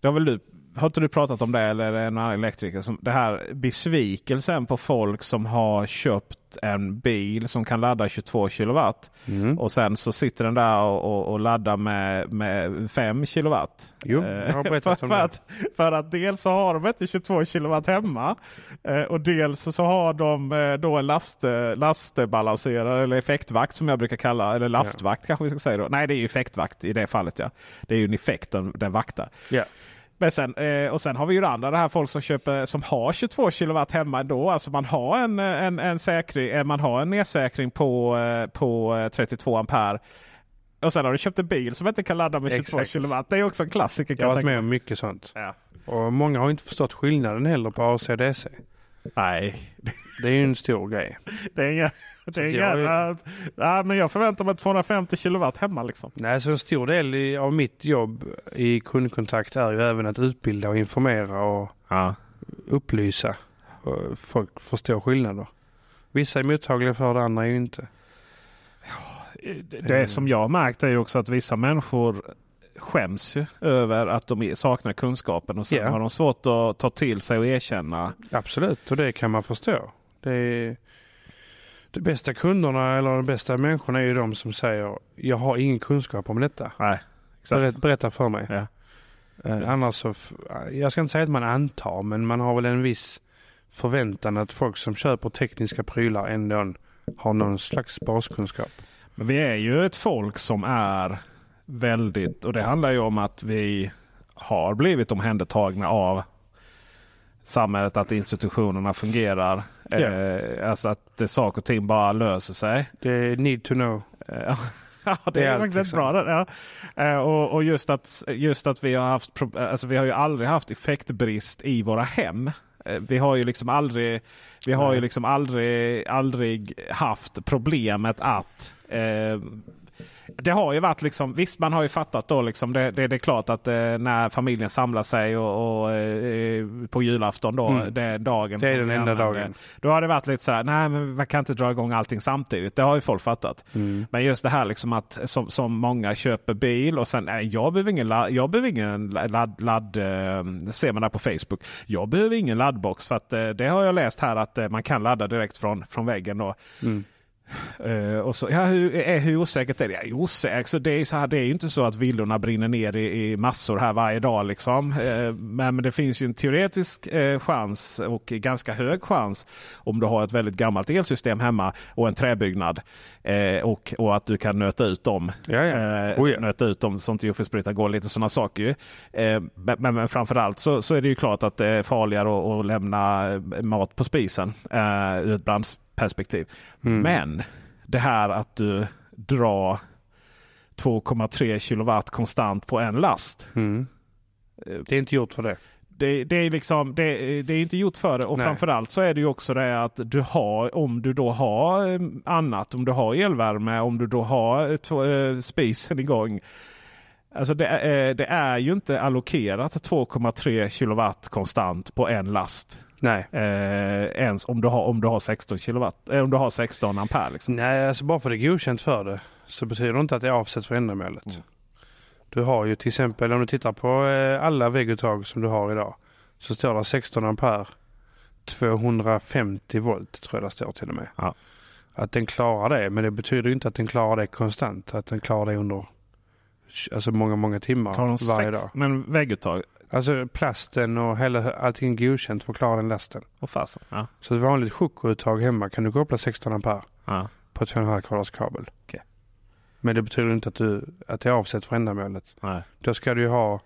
Det har väl du har inte du pratat om det eller en annan elektriker? Som, det här besvikelsen på folk som har köpt en bil som kan ladda 22 kilowatt. Mm. Och sen så sitter den där och, och, och laddar med, med 5 kilowatt. Jo, jag har berättat om för, det. Att, för att dels så har de inte 22 kilowatt hemma. Eh, och dels så har de eh, då en last, lastbalanserare eller effektvakt som jag brukar kalla. Eller lastvakt ja. kanske vi ska säga då. Nej det är effektvakt i det fallet ja. Det är ju en effekt den, den vaktar. Ja. Men sen, eh, och sen har vi ju det andra, det här folk som köper som har 22 kilowatt hemma ändå. Alltså man har en, en, en, säkring, eh, man har en nedsäkring på, eh, på 32 ampere. Och sen har du köpt en bil som inte kan ladda med 22 Exakt. kilowatt. Det är också en klassiker. Jag har varit med om mycket sånt. Ja. Och många har inte förstått skillnaden heller på AC och DC. Nej. Det är ju en stor grej. Det är det är inga, jag, ja, men jag förväntar mig 250 kilowatt hemma. Liksom. Nej, så en stor del av mitt jobb i kundkontakt är ju även att utbilda och informera och ja. upplysa. Och folk förstår skillnader. Vissa är mottagliga för det, andra är ju inte. Det som jag har märkt är ju också att vissa människor skäms ju över att de saknar kunskapen och sen yeah. har de svårt att ta till sig och erkänna. Absolut, och det kan man förstå. Det är, de bästa kunderna eller de bästa människorna är ju de som säger jag har ingen kunskap om detta. Nej. Berätta, berätta för mig. Ja. Eh, annars så, jag ska inte säga att man antar, men man har väl en viss förväntan att folk som köper tekniska prylar ändå har någon slags baskunskap. Men vi är ju ett folk som är väldigt, och det handlar ju om att vi har blivit omhändertagna av samhället, att institutionerna fungerar. Yeah. Alltså att det, saker och ting bara löser sig. Det är need to know. Eh, ja, det, det är, är faktiskt liksom. bra. Ja. Eh, och, och just, att, just att vi har haft, alltså vi har ju aldrig haft effektbrist i våra hem. Eh, vi har ju liksom aldrig, vi har ju liksom aldrig, aldrig haft problemet att eh, det har ju varit liksom, visst man har ju fattat då liksom, det, det, det är klart att eh, när familjen samlar sig och, och eh, på julafton då, mm. det är dagen. Det är den enda dagen. Då har det varit lite sådär, nej men man kan inte dra igång allting samtidigt. Det har ju folk fattat. Mm. Men just det här liksom att som, som många köper bil och sen, nej jag behöver ingen, ladd, jag behöver ingen ladd, ladd eh, ser man där på Facebook. Jag behöver ingen laddbox för att eh, det har jag läst här att eh, man kan ladda direkt från, från väggen. Då. Mm. Uh, och så, ja, hur, är, hur osäkert är det? Ja, osäkert, så det, är så här, det är ju inte så att villorna brinner ner i, i massor här varje dag. Liksom. Uh, men, men, det finns ju en teoretisk uh, chans och ganska hög chans om du har ett väldigt gammalt elsystem hemma och en träbyggnad. och, och att du kan nöta ut dem. Ja, ja. Oh, ja. Nöta ut dem till jordfelsbrytare går lite sådana saker. men, men, men framförallt så, så är det ju klart att det är farligare att, att lämna mat på spisen ur ett brandsperspektiv. Mm. Men det här att du drar 2,3 kilowatt konstant på en last. Mm. Det är inte gjort för det. Det, det, är liksom, det, det, är inte gjort för det. Och Nej. framförallt så är det ju också det att du har, om du då har eh, annat, om du har elvärme, om du då har äh, spisen igång. Alltså det, är, det är ju inte allokerat 2,3 kilowatt konstant på en last. Nej. Eh, ens om du har, om du har 16 kilowatt, eh, om du har 16 ampere. Liksom. Nej, alltså bara för att det är godkänt för det så betyder det inte att det är avsett för ändamålet. Mm. Du har ju till exempel om du tittar på eh, alla vägguttag som du har idag så står det 16 ampere 250 volt tror jag det står till och med. Ja. Att den klarar det men det betyder inte att den klarar det konstant. Att den klarar det under alltså många, många timmar varje dag. Men vägguttag, Alltså plasten och hela, allting godkänt för att klara den lasten. Och fasen, ja. Så ett vanligt chokuttag hemma kan du koppla 16 ampere ja. på 2,5 kvadrats kabel. Okay. Men det betyder inte att, du, att det är avsett för ändamålet. Nej. Då ska du ju ha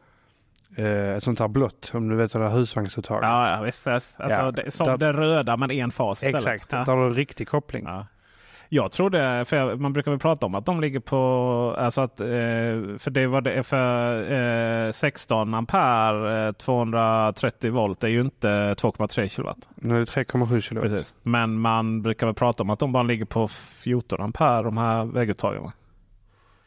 eh, ett sånt här blått, om du vet det där husvagnsuttaget. Ja, ja visst. Alltså, ja, det, som där, det röda men en fas istället. Exakt, ja. där har du en riktig koppling. Ja. Jag trodde, för man brukar väl prata om att de ligger på, alltså att, eh, för det var det för 16 eh, ampere 230 eh, volt är ju inte 2,3 kilowatt. Är det 3,7 kilowatt. Precis. Men man brukar väl prata om att de bara ligger på 14 ampere de här vägguttagen.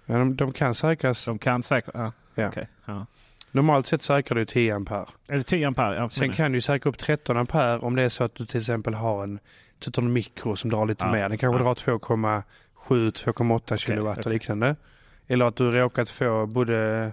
Ja, de, de kan säkras. De kan säkra, ja. ja. Okay. ja. Normalt sett säkrar du 10 ampere. Eller 10 ampere, ja. Sen kan du säkra upp 13 ampere om det är så att du till exempel har en en mikro som drar lite ja. mer. Den kanske ja. drar 2,7-2,8 kilowatt okay. och liknande. Eller att du råkat få både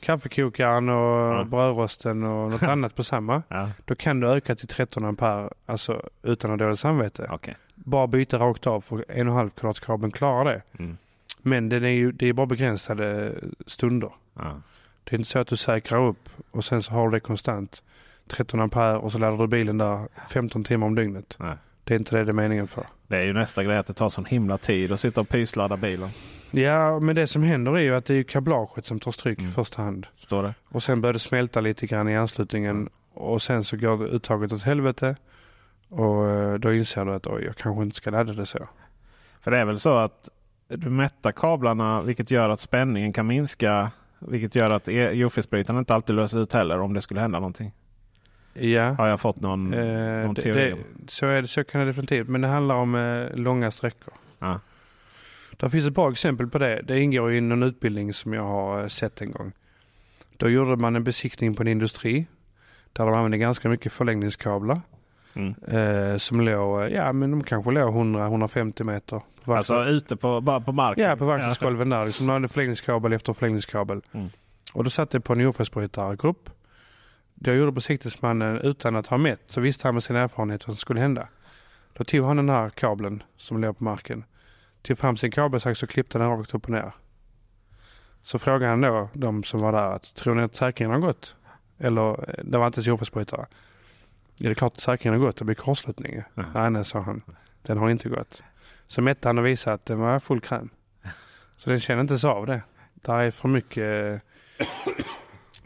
kaffekokaren och ja. brödrosten och något annat på samma. Ja. Då kan du öka till 13 ampere alltså utan att ha dåligt samvete. Okay. Bara byta rakt av för 1,5 kvadratskabeln klarar det. Mm. Men det är ju det är bara begränsade stunder. Ja. Det är inte så att du säkrar upp och sen så har du det konstant. 13 ampere och så laddar du bilen där 15 timmar om dygnet. Nej. Det är inte det det är meningen för. Det är ju nästa grej att det tar sån himla tid att sitta och pysladda bilen. Ja, men det som händer är ju att det är kablaget som tar stryk mm. i första hand. Står det. Och sen börjar det smälta lite grann i anslutningen mm. och sen så går uttaget åt helvete. Och eh, då inser du att oj, jag kanske inte ska ladda det så. För det är väl så att du mättar kablarna vilket gör att spänningen kan minska. Vilket gör att e- jordfelsbrytaren inte alltid löser ut heller om det skulle hända någonting. Ja. Har jag fått någon, eh, någon teori? Det, så, är det, så kan det definitivt. Men det handlar om eh, långa sträckor. Ja. Det finns ett bra exempel på det. Det ingår i någon utbildning som jag har eh, sett en gång. Då gjorde man en besiktning på en industri. Där de använde ganska mycket förlängningskablar. Mm. Eh, som låg, eh, ja men de kanske låg 100-150 meter. Alltså ute på, bara på marken? Ja, på verkstadsgolven där. Liksom, de hade förlängningskabel efter förlängningskabel. Mm. Och då satt det på en jordfelsbrytargrupp. Då gjorde besiktningsmannen utan att ha mätt så visste han med sin erfarenhet vad som skulle hända. Då tog han den här kabeln som låg på marken. Tog fram sin kabelsax och klippte den rakt upp och ner. Så frågade han då de som var där att tror ni att säkringen har gått? Eller eh, det var inte jordfelsbrytare. Ja det är klart att säkringen har gått, det blir kortslutning. Mm. Nej nej sa han. Den har inte gått. Så mätte han och visade att den var full kräm. Så den känner inte så av det. Där är för mycket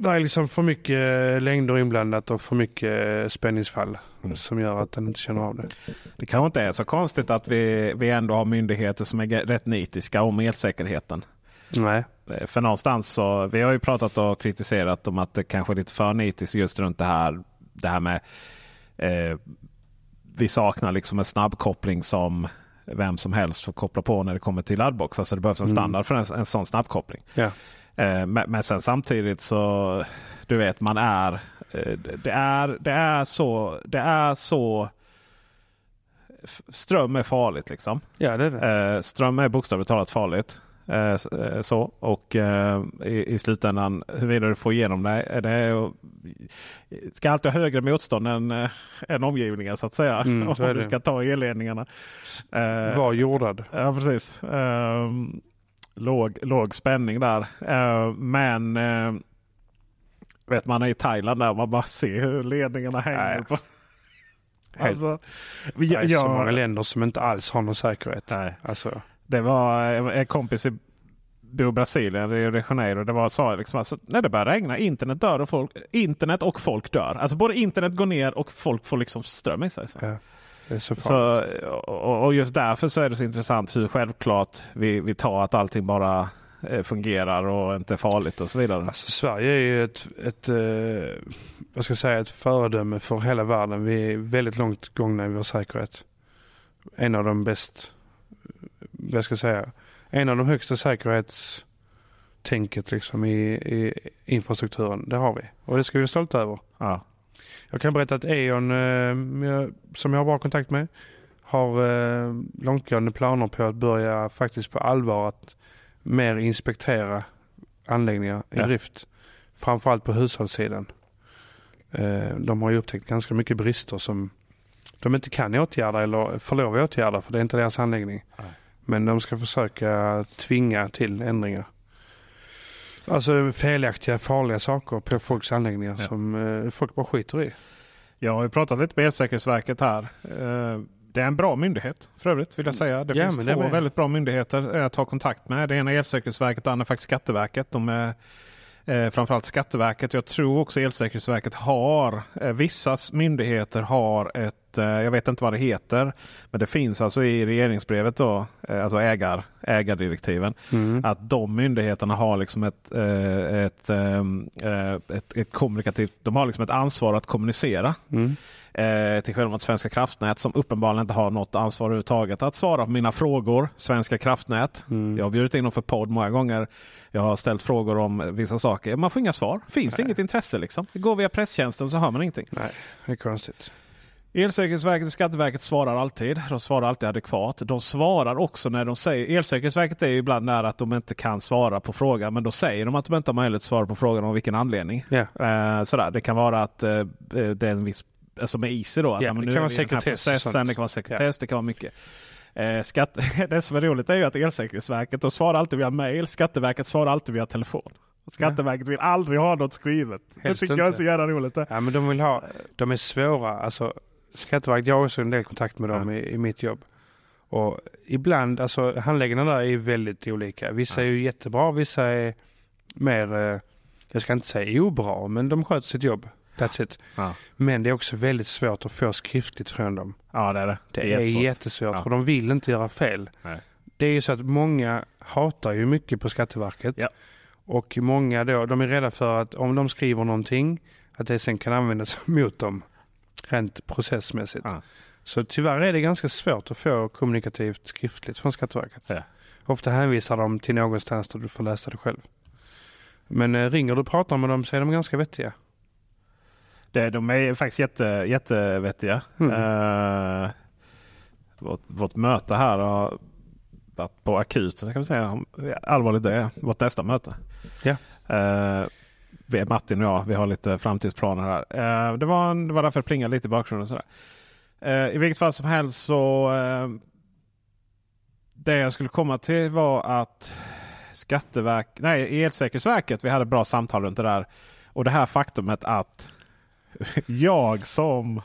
det är liksom för mycket längder inblandat och för mycket spänningsfall mm. som gör att den inte känner av det. Det kanske inte är så konstigt att vi, vi ändå har myndigheter som är rätt nitiska om elsäkerheten. Nej. För någonstans så, vi har ju pratat och kritiserat om att det kanske är lite för nitiskt just runt det här, det här med eh, vi saknar liksom en snabbkoppling som vem som helst får koppla på när det kommer till laddbox. Alltså det behövs en mm. standard mm. för en, en sån snabbkoppling. Ja. Eh, men, sen samtidigt så du vet man är eh, det är, det är så. Det är så. Ström är farligt liksom. Ja det är det. Eh, ström är bokstavligt talat farligt. Så. Och i, i slutändan huruvida du får igenom det. är det ska alltid ha högre motstånd än, än omgivningen så att säga. Mm, om är du ska ta elledningarna. Var jordad. Ja precis. Låg, låg spänning där. Eh, men eh, vet man är i Thailand där man bara ser hur ledningarna hänger Nej. på. Alltså, Det jag, är så jag- många länder som inte alls har någon säkerhet. nej, Alltså, det var en kompis i bor Brasilien, Rio de Janeiro. Det var sa liksom alltså, när det börjar regna, internet dör och folk, internet och folk dör. Alltså både internet går ner och folk får liksom ström i sig. Så. ja, så och, och just därför så är det så intressant hur självklart vi, vi tar att allting bara eh, fungerar och inte är farligt och så vidare. Alltså, Sverige är ju ett, ett, eh, vad ska jag säga, ett föredöme för hela världen. Vi är väldigt långt gångna i vår säkerhet. En av de bäst, vad ska jag säga, en av de högsta säkerhetstänket liksom i, i infrastrukturen. Det har vi och det ska vi vara stolta över. Ja. Jag kan berätta att E.ON, eh, som jag har bra kontakt med, har eh, långtgående planer på att börja faktiskt på allvar att mer inspektera anläggningar i Ja. drift. Framförallt på hushållssidan. Eh, de har ju upptäckt ganska mycket brister som de inte kan åtgärda eller får lov att åtgärda för det är inte deras anläggning. Nej. Men de ska försöka tvinga till ändringar. Alltså felaktiga, farliga saker på folks anläggningar Ja. som eh, folk bara skiter i. Jag har ju pratat lite med Elsäkerhetsverket här. Eh, Det är en bra myndighet för övrigt vill jag säga. Det Ja, finns det två med. väldigt bra myndigheter att ta kontakt med. Det ena är Elsäkerhetsverket och det andra faktiskt Skatteverket. De är eh, framförallt Skatteverket. Jag tror också Elsäkerhetsverket har, eh, vissa myndigheter har ett, eh, jag vet inte vad det heter, men det finns alltså i regeringsbrevet då, eh, alltså ägar, ägardirektiven. Mm. Att de myndigheterna har liksom ett, eh, ett, eh, ett, ett kommunikativt, de har liksom ett ansvar att kommunicera. Mm. Eh, till skillnad mot Svenska kraftnät som uppenbarligen inte har något ansvar överhuvudtaget att svara på mina frågor. Svenska kraftnät. Mm. Jag har bjudit in dem för podd många gånger. Jag har ställt frågor om vissa saker. Man får inga svar. Finns Nej. inget intresse liksom. Det går via presstjänsten så hör man ingenting. Nej, det är konstigt. Elsäkerhetsverket och Skatteverket svarar alltid. De svarar alltid adekvat. De svarar också när de säger... Elsäkerhetsverket är ibland nära att de inte kan svara på frågan. Men då säger de att de inte har möjlighet att svara på frågan om vilken anledning. Ja. Eh, sådär. Det kan vara att eh, det är en viss... Alltså med ISI då. Att, Ja, men det kan vara sekretess processen. Det kan vara sekretess. Det kan vara mycket. Eh, skatt, det som är roligt är ju att Elsäkerhetsverket de svarar alltid via mail. Skatteverket svarar alltid via telefon. Skatteverket vill aldrig ha något skrivet. Helst det tycker jag är inte. så jävla roligt. Ja, men de vill ha, de är svåra. Alltså, Skatteverket, jag har också en del kontakt med dem Ja. i, i mitt jobb. Och ibland, alltså handläggarna där är väldigt olika. Vissa Ja. är ju jättebra, vissa är mer, eh, jag ska inte säga obra, men de sköter sitt jobb. That's it. Ja. Men det är också väldigt svårt att få skriftligt från dem. ja, det är det. Det är jättesvårt. jättesvårt Ja. för de vill inte göra fel. Nej. Det är ju så att många hatar ju mycket på Skatteverket. Och många då, de är rädda för att om de skriver någonting att det sen kan användas mot dem rent processmässigt. Ja. Så tyvärr är det ganska svårt att få kommunikativt skriftligt från Skatteverket. Ja. Ofta hänvisar de till någonstans där du får läsa det själv. Men eh, ringer du och pratar med dem så är de ganska vettiga. Det, de är faktiskt jätte, jättevettiga. Mm. Eh, vårt, vårt möte här har varit på akuten kan vi säga. Allvarligt det är. Vårt nästa möte. Ja. Eh, vi Martin och jag. Vi har lite framtidsplaner här. Eh, det, var en, det var därför det plingade lite i bakgrunden. och Sådär. Eh, I vilket fall som helst så. Eh, det jag skulle komma till var att Skatteverk, nej Elsäkerhetsverket. Vi hade bra samtal runt det där. Och det här faktumet att jag som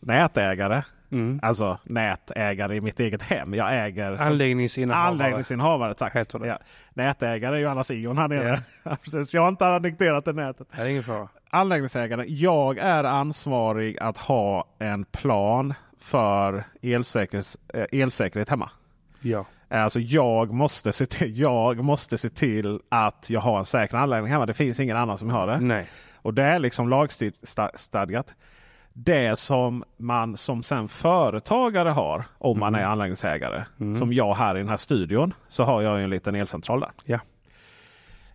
nätägare, Mm. alltså nätägare i mitt eget hem. Jag äger Anläggningsinnehavare. anläggningsinnehavare. Tack. Heter det. Ja. Nätägare är ju annars Ion här nere. Precis, jag har inte annekterat det nätet. Det är ingen fara. Anläggningsägare. Jag är ansvarig att ha en plan för elsäkerhet, eh, elsäkerhet hemma. Ja. Alltså jag måste, se till, jag måste se till att jag har en säker anläggning hemma. Det finns ingen annan som har det. Nej. Och det är liksom lagstadgat. Det som man som sen företagare har om man är anläggningsägare. Mm. Som jag här i den här studion. Så har jag en liten elcentral där. Ja.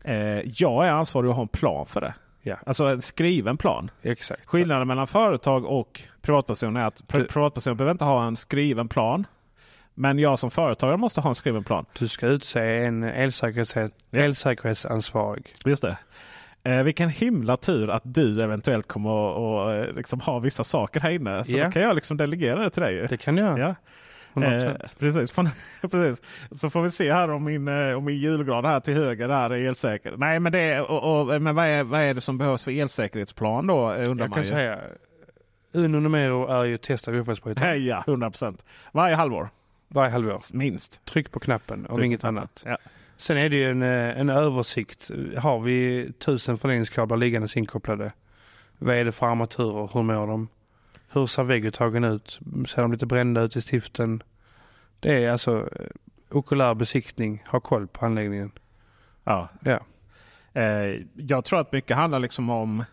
Eh, jag är ansvarig att ha en plan för det. Ja. Alltså en skriven plan. Exakt. Skillnaden mellan företag och privatperson är att pri- Du- privatperson behöver inte ha en skriven plan. Men jag som företagare måste ha en skriven plan. Du ska utse en elsäkerhet, Ja. elsäkerhetsansvarig. Just det. Eh, vilken himla tur att du eventuellt kommer att och, eh, liksom ha vissa saker här inne. Så Ja. då kan jag liksom delegera det till dig. Det kan göra. Ja. 100%. Eh, precis. Precis. Så får vi se här om min, eh, om min julgran här till höger där är elsäker. Nej men, det är, och, och, men vad, är, vad är det som behövs för elsäkerhetsplan då? eh, Undrar Jag man kan ju. säga Uno numero är ju testa jordfelsbrytare Hej, ja, 100 procent. Varje halvår. varje halvår. Minst. Tryck på knappen om Tryck inget annat. Ja. Sen är det ju en, eh, en översikt. Har vi tusen förlängningskablar liggandes inkopplade? Vad är det för armaturer? Hur mår de? Hur ser vägguttagen ut? Ser de lite brända ut i stiften? Det är alltså eh, okulär besiktning. Ha koll på anläggningen. Ja. Ja. Eh, jag tror att mycket handlar liksom om...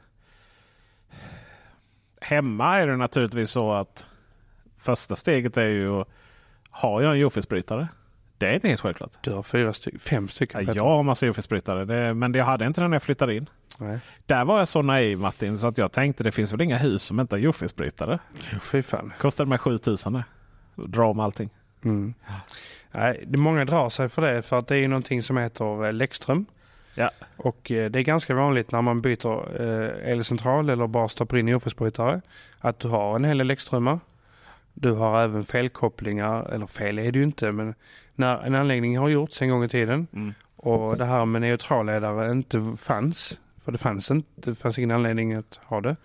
Hemma är det naturligtvis så att första steget är ju har jag en jordfelsbrytare? Det är inte helt självklart. Du har fyra stycken, fem stycken. Ja, jag har massa det- men jag hade inte den när jag flyttade in. Nej. Där var jag så naiv Martin så att jag tänkte det finns väl inga hus som inte har Fy fan. Kostade mig 7000 det. Dra om allting. Mm. Nej, det många drar sig för det för att det är någonting som heter eh, Läckström. Ja. Och eh, det är ganska vanligt när man byter eh, elcentral eller bara stoppar in jordfelsbrytare att du har en hel del Läckströmmar. Du har även felkopplingar, eller fel är det ju inte men när en anläggning har gjorts en gång i tiden Mm. och det här med neutralledare inte fanns, för det fanns inte, det fanns ingen anledning att ha det.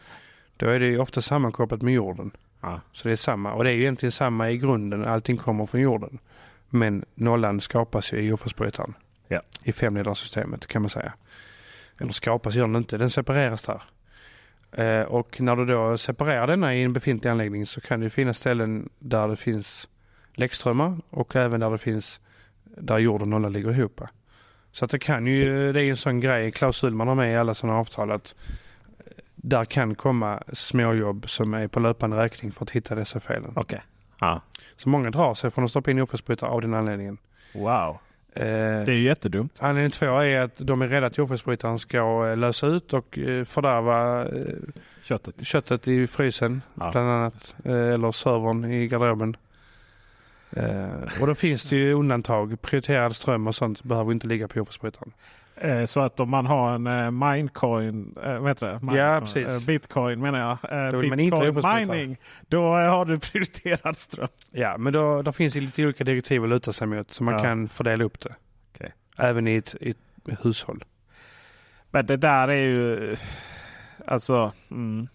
Då är det ju ofta sammankopplat med jorden. Ja. Så det är samma. Och det är ju egentligen samma i grunden. Allting kommer från jorden. Men nollan skapas ju i. Ja. I femledarsystemet kan man säga. Eller skapas gör den inte. Den separeras där. Eh, och när du då separerar denna i en befintlig anläggning så kan det finnas ställen där det finns läckströmmar och även där det finns där jord och nolla ligger ihop. Så att det kan ju, det är ju en sån grej, klausul man har med i alla sådana avtal att eh, där kan komma småjobb som är på löpande räkning för att hitta dessa felen. Okej. Ja. Så många drar sig från att stoppa in jordfelsbrytare av den anledningen. Wow. Eh, Det är ju jättedumt. Anledning två är att de är rädda att jordfelsbrytaren ska eh, lösa ut och eh, fördärva Köttet. köttet i frysen Ja. bland annat. Eller servern i garderoben. Eh, och då finns det ju undantag. Prioriterad ström och sånt behöver inte ligga på jordfelsbrytaren. Eh, så att om man har en eh, minecoin, eh, vad heter det? Minecoin, Ja, precis. Eh, bitcoin menar jag. Eh, Då bitcoin mining. Då eh, har du prioriterad ström. Ja, men då, då finns det lite olika direktiv att luta sig mot så man Ja. kan fördela upp det. Okej. Även i ett, i ett hushåll. Men det där är ju... Alltså... Mm.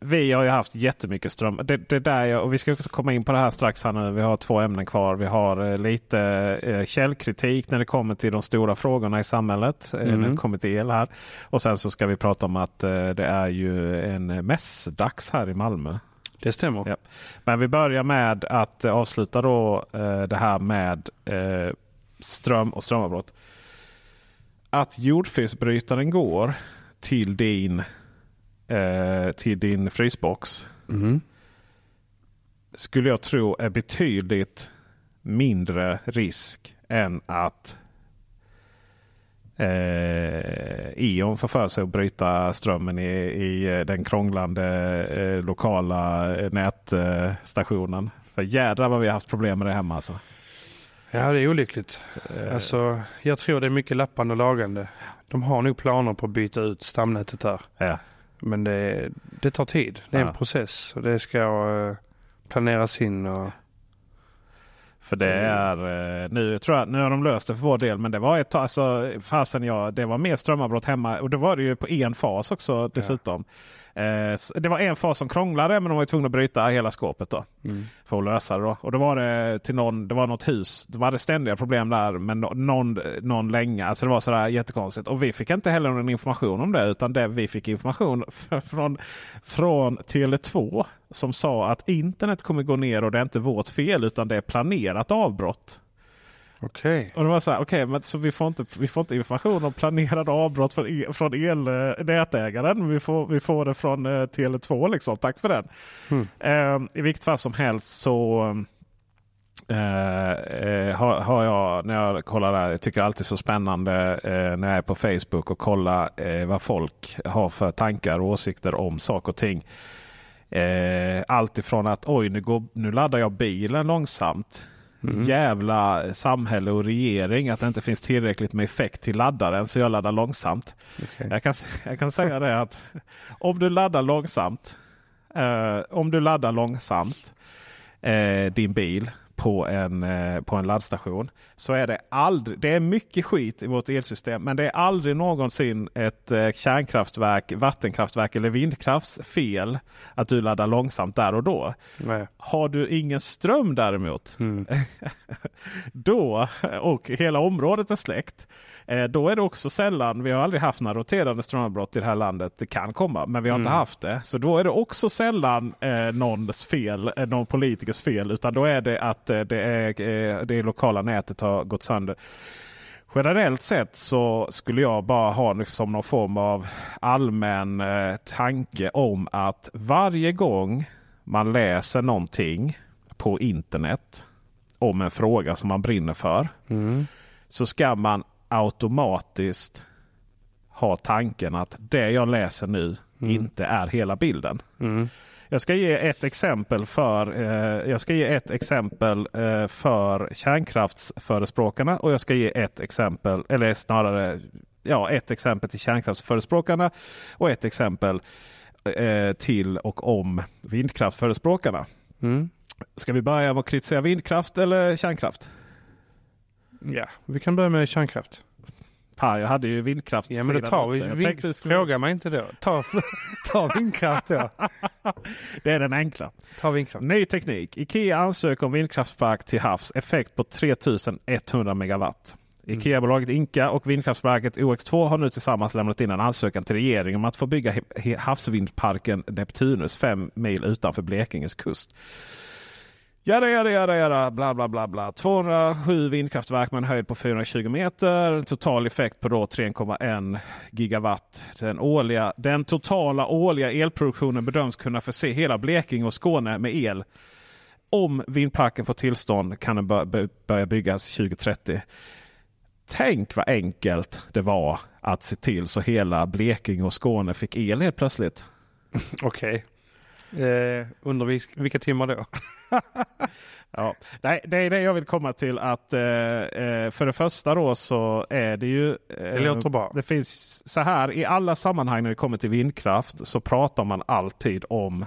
Vi har ju haft jättemycket ström. Det, det där är, och vi ska också komma in på det här strax här nu. Vi har två ämnen kvar. Vi har eh, lite eh, källkritik när det kommer till de stora frågorna i samhället. eh, Mm. När det kommer till el här. Och sen så ska vi prata om att eh, det är ju en mässdags här i Malmö. Det stämmer. Ja. Men vi börjar med att eh, avsluta då eh, det här med eh, ström och strömavbrott. Att jordfelsbrytaren går till din, eh, till din frysbox Mm. skulle jag tro är betydligt mindre risk än att eh, E.ON får för sig att bryta strömmen i, i den krånglande eh, lokala eh, nätstationen. För jädrar vad vi har haft problem med det hemma alltså. Ja, det är olyckligt. Eh, Alltså, jag tror det är mycket lappande och lagande. De har nog planer på att byta ut stamnätet där. ja. Men det, det tar tid. Det är Ja. en process och det ska eh, planeras in. Och, För det Mm. är eh, nu tror jag, nu har de löst det för vår del. Men det var ett tag, alltså, fasen jag, det var mer strömavbrott hemma. Och det var det ju på en fas också dessutom. Eh, det var en fas som krånglade men de var tvungna att bryta hela skåpet då. mm. För att lösa det då. Och då var det till någon, det var något hus. Det var ständiga problem där med no- någon, någon länge. Alltså det var sådär jättekonstigt. Och vi fick inte heller någon information om det. Utan det vi fick information från, från Tele2. Som sa att internet kommer gå ner och det är inte vårt fel utan det är planerat avbrott. Okej. Och det var så här, okej, men så vi får, inte, vi får inte information om planerade avbrott från, e, från elnätägaren. Men vi får, vi får det från eh, Tele2 liksom. Tack för den. Mm. Eh, I vilket fall som helst så eh, eh, har, har jag, när jag kollar där, jag tycker det är alltid så spännande eh, när jag är på Facebook och kollar eh, vad folk har för tankar och åsikter om saker och ting. Eh, allt ifrån att oj nu, går, nu laddar jag bilen långsamt jävla samhälle och regering att det inte finns tillräckligt med effekt till laddaren så jag laddar långsamt. Okej. Jag, kan, jag kan säga det att om du laddar långsamt. Eh, om du laddar långsamt eh, din bil på en, eh, på en laddstation. Så är det aldrig, det är mycket skit i vårt elsystem. Men det är aldrig någonsin ett eh, kärnkraftverk, vattenkraftverk eller vindkrafts fel att du laddar långsamt där och då. Nej. Har du ingen ström däremot Mm. då och hela området är släckt. Eh, då är det också sällan, vi har aldrig haft några roterande strömavbrott i det här landet. Det kan komma, men vi har inte Mm. haft det. Så då är det också sällan eh, någons fel, någon politikers fel. Utan då är det att eh, det, är, eh, det lokala nätet har gått sönder. Generellt sett så skulle jag bara ha som någon form av allmän eh, tanke om att varje gång man läser någonting på internet om en fråga som man brinner för. Mm. Så ska man automatiskt ha tanken att det jag läser nu inte är hela bilden. Mm. Jag ska ge ett exempel för, eh, jag ska ge ett exempel eh, för kärnkraftsförespråkarna och jag ska ge ett exempel, eller snarare ja, ett exempel till kärnkraftsförespråkarna och ett exempel eh, till och om vindkraftförespråkarna. Mm. Ska vi börja med att kritisera vindkraft eller kärnkraft? Ja, vi kan börja med kärnkraft. Fan, jag hade ju vindkraft. Ja, men då tar vi, Jag vi tänkte vi skulle- Fråga mig inte då. Ta, ta vindkraft då. Det är den enkla. Ta vindkraft. Ny teknik. Ikea ansöker om vindkraftspark till havs. Effekt på 3100 megawatt. Ikea-bolaget Inka och vindkraftsverket OX2 har nu tillsammans lämnat in en ansökan till regeringen om att få bygga havsvindparken Neptunus fem mil utanför Blekinges kust. Jada, jada, jada, jada, bla, bla, bla, bla. 207 vindkraftverk med en höjd på 420 meter. Total effekt på 3,1 gigawatt. Den, årliga, den totala årliga elproduktionen bedöms kunna förse hela Blekinge och Skåne med el. Om vindparken får tillstånd kan den börja byggas 2030. Tänk vad enkelt det var att se till så hela Blekinge och Skåne fick el helt plötsligt. Okej. Eh, under vilka timmar då? Ja, nej, det är det jag vill komma till att eh, eh, för det första då så är det ju. Eh, Det låter bra. Det finns så här i alla sammanhang när det kommer till vindkraft så pratar man alltid om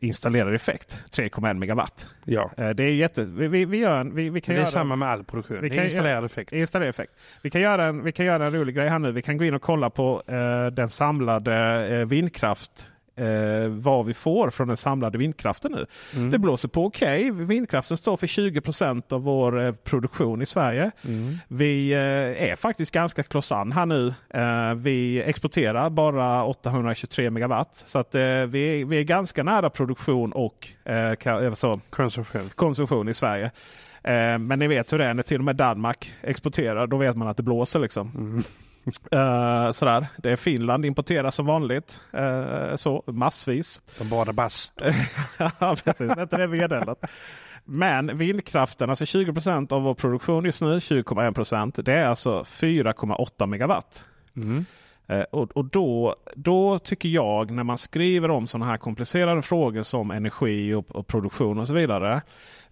installerad effekt 3,1 megawatt. Ja. Eh, det är jätte. Vi, vi, vi, gör en, vi, vi kan Det är göra samma med all produktion. Vi kan installerad effekt. Installerad effekt. Vi kan, göra en, vi kan göra en rolig grej här nu. Vi kan gå in och kolla på eh, den samlade eh, vindkraft. Eh, vad vi får från den samlade vindkraften nu. Mm. Det blåser på okej. Vindkraften står för 20% av vår eh, produktion i Sverige. Mm. Vi eh, är faktiskt ganska close an här nu. Eh, vi exporterar bara 823 megawatt. Så att, eh, vi, är, vi är ganska nära produktion och eh, alltså, Konsumtion. konsumtion i Sverige. Men ni vet hur det är när till och med Danmark exporterar. Då vet man att det blåser liksom. Mm. Eh, sådär. Det är Finland importerar som vanligt. Eh, så massvis. De badar bast. ja, precis. Inte det vedeldlat. Men vindkraften, alltså 20% av vår produktion just nu, 20,1% Det är alltså 4,8 megawatt. Mm. Eh, och och då, då tycker jag när man skriver om sådana här komplicerade frågor som energi och, och produktion och så vidare.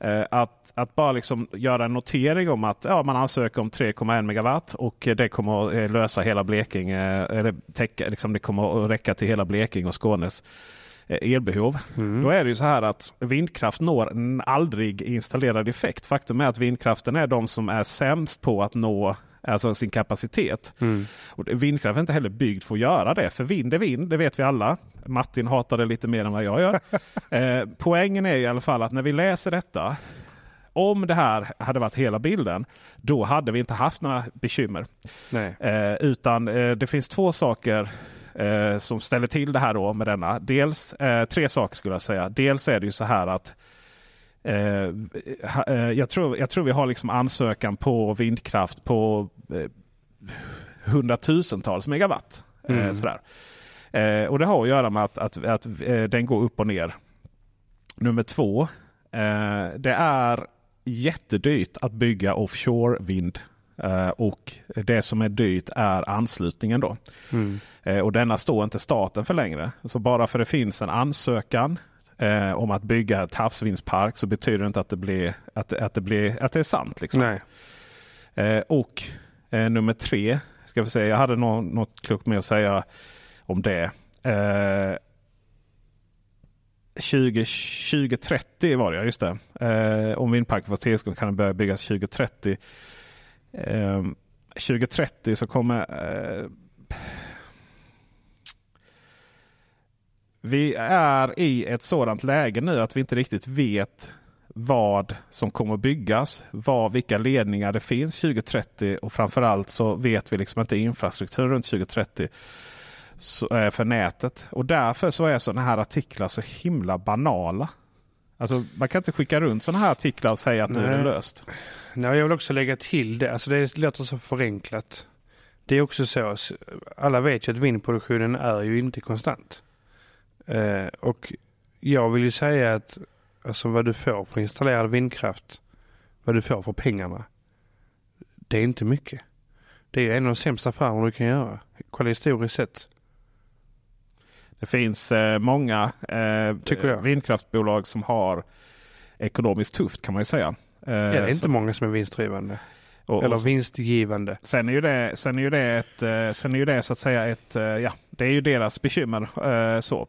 Eh, att, att bara liksom göra en notering om att ja, man ansöker om 3,1 megawatt och det kommer att eh, lösa hela Blekinge. Eller täcka, liksom det kommer att räcka till hela Blekinge och Skånes eh, elbehov. Mm. Då är det ju så här att vindkraft når aldrig installerad effekt. Faktum är att vindkraften är de som är sämst på att nå alltså sin kapacitet. Mm. Och vindkraft är inte heller byggd för att göra det. För vind är vind, det vet vi alla. Martin hatar det lite mer än vad jag gör. eh, poängen är i alla fall att när vi läser detta. Om det här hade varit hela bilden. Då hade vi inte haft några bekymmer. Nej. Eh, utan eh, det finns två saker eh, som ställer till det här då med denna. Dels eh, tre saker skulle jag säga. Dels är det ju så här att eh, eh, jag, tror, jag tror vi har liksom ansökan på vindkraft på eh, hundratusentals megawatt. Eh, Mm. sådär. Eh, och det har att göra med att, att, att eh, den går upp och ner. Nummer två. Det är jättedyrt att bygga offshore vind. Och det som är dyrt är anslutningen då. Mm. Och denna står inte staten för längre. Så bara för det finns en ansökan eh, om att bygga ett havsvindspark så betyder det inte att det, blir, att, att det, blir, att det är sant. Liksom. Eh, och eh, nummer tre, ska vi säga, jag hade nå, något klokt med att säga om det. Eh, 20, 2030 var det ja, just det. Eh, om vindparken får tillstånd kan den börja byggas 2030. Eh, 2030 så kommer eh, vi är i ett sådant läge nu att vi inte riktigt vet vad som kommer att byggas. Vad, vilka ledningar det finns 2030 och framförallt så vet vi liksom inte infrastrukturen runt 2030 så, eh, för nätet. Och därför så är sådana här artiklar så himla banala. Alltså, man kan inte skicka runt sådana här artiklar och säga att nu är det löst. Nej, jag vill också lägga till det. Alltså det låter så förenklat. Det är också så. Alla vet ju att vindproduktionen är ju inte konstant. Eh, och jag vill ju säga att alltså vad du får för installerad vindkraft, vad du får för pengarna, det är inte mycket. Det är en av de sämsta affärerna du kan göra. Kolla historiskt sett. Det finns eh, många eh, vindkraftbolag som har ekonomiskt tufft kan man ju säga. Eh, Ja, det är inte så- många som är vinstdrivande. och, eller och, vinstgivande. sen är ju det, sen är ju det, ett, eh, sen är ju det så att säga ett, eh, ja, det är ju deras bekymmer. Eh, så.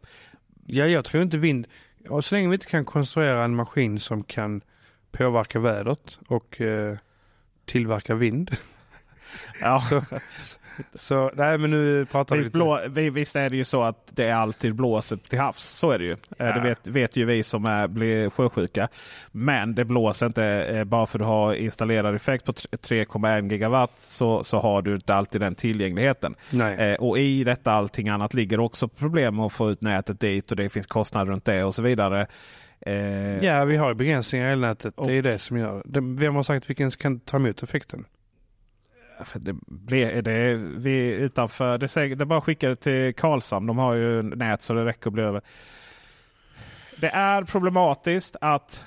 Ja, jag tror inte vind... Och så länge vi inte kan konstruera en maskin som kan påverka vädret och eh, tillverka vind. Ja. Så, så nej men nu pratar vi Visst, lite. blå, vi- visst är det ju så att det alltid blåser till havs. Så är det ju. Eh, Ja. Det vet, vet ju vi som är, blir sjösjuka. Men det blåser inte eh, bara för att du har installerad effekt på tre- 3,1 gigawatt så, så har du inte alltid den tillgängligheten. Eh, och i detta allting annat ligger också problem med att få ut nätet dit och det finns kostnader runt det och så vidare. Eh, Ja, vi har begränsningar i elnätet. Och- Det är det som gör det. Vem har sagt vilken kan ta emot effekten? Det det vi utanför, det är, säkert, det bara att skicka det till Karlshamn. De har ju nät så det räcker att bli över. Det är problematiskt att,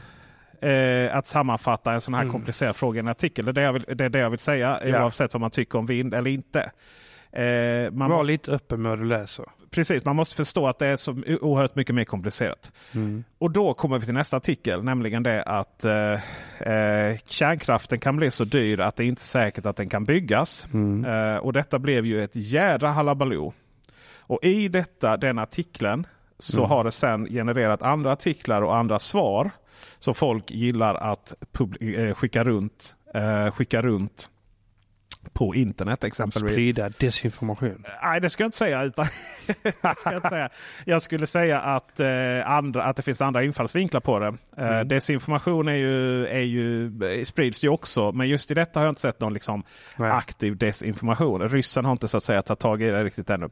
eh, att sammanfatta en sån här Mm. komplicerad fråga i en artikel. Det är det jag vill, det det jag vill säga Ja. oavsett vad man tycker om vind eller inte. Eh, man Var måste, lite öppen med vad du läser. Precis, man måste förstå att det är så oerhört mycket mer komplicerat. Mm. Och då kommer vi till nästa artikel, nämligen det att eh, eh, kärnkraften kan bli så dyr att det inte är säkert att den kan byggas. Mm. Eh, och detta blev ju ett jädra halabaloo. Och i detta, den artikeln så Mm. har det sen genererat andra artiklar och andra svar. Så folk gillar att eh, skicka, runt, eh, skicka runt på internet exempelvis. Sprida desinformation. Nej, det ska jag inte säga. Utan jag, inte säga. jag skulle säga att, eh, andra, att det finns andra infallsvinklar på det. Eh, Mm. Desinformation är ju, är ju, eh, sprids ju också. Men just i detta har jag inte sett någon liksom, Nej. aktiv desinformation. Ryssen har inte så att säga tagit tag i det riktigt ännu.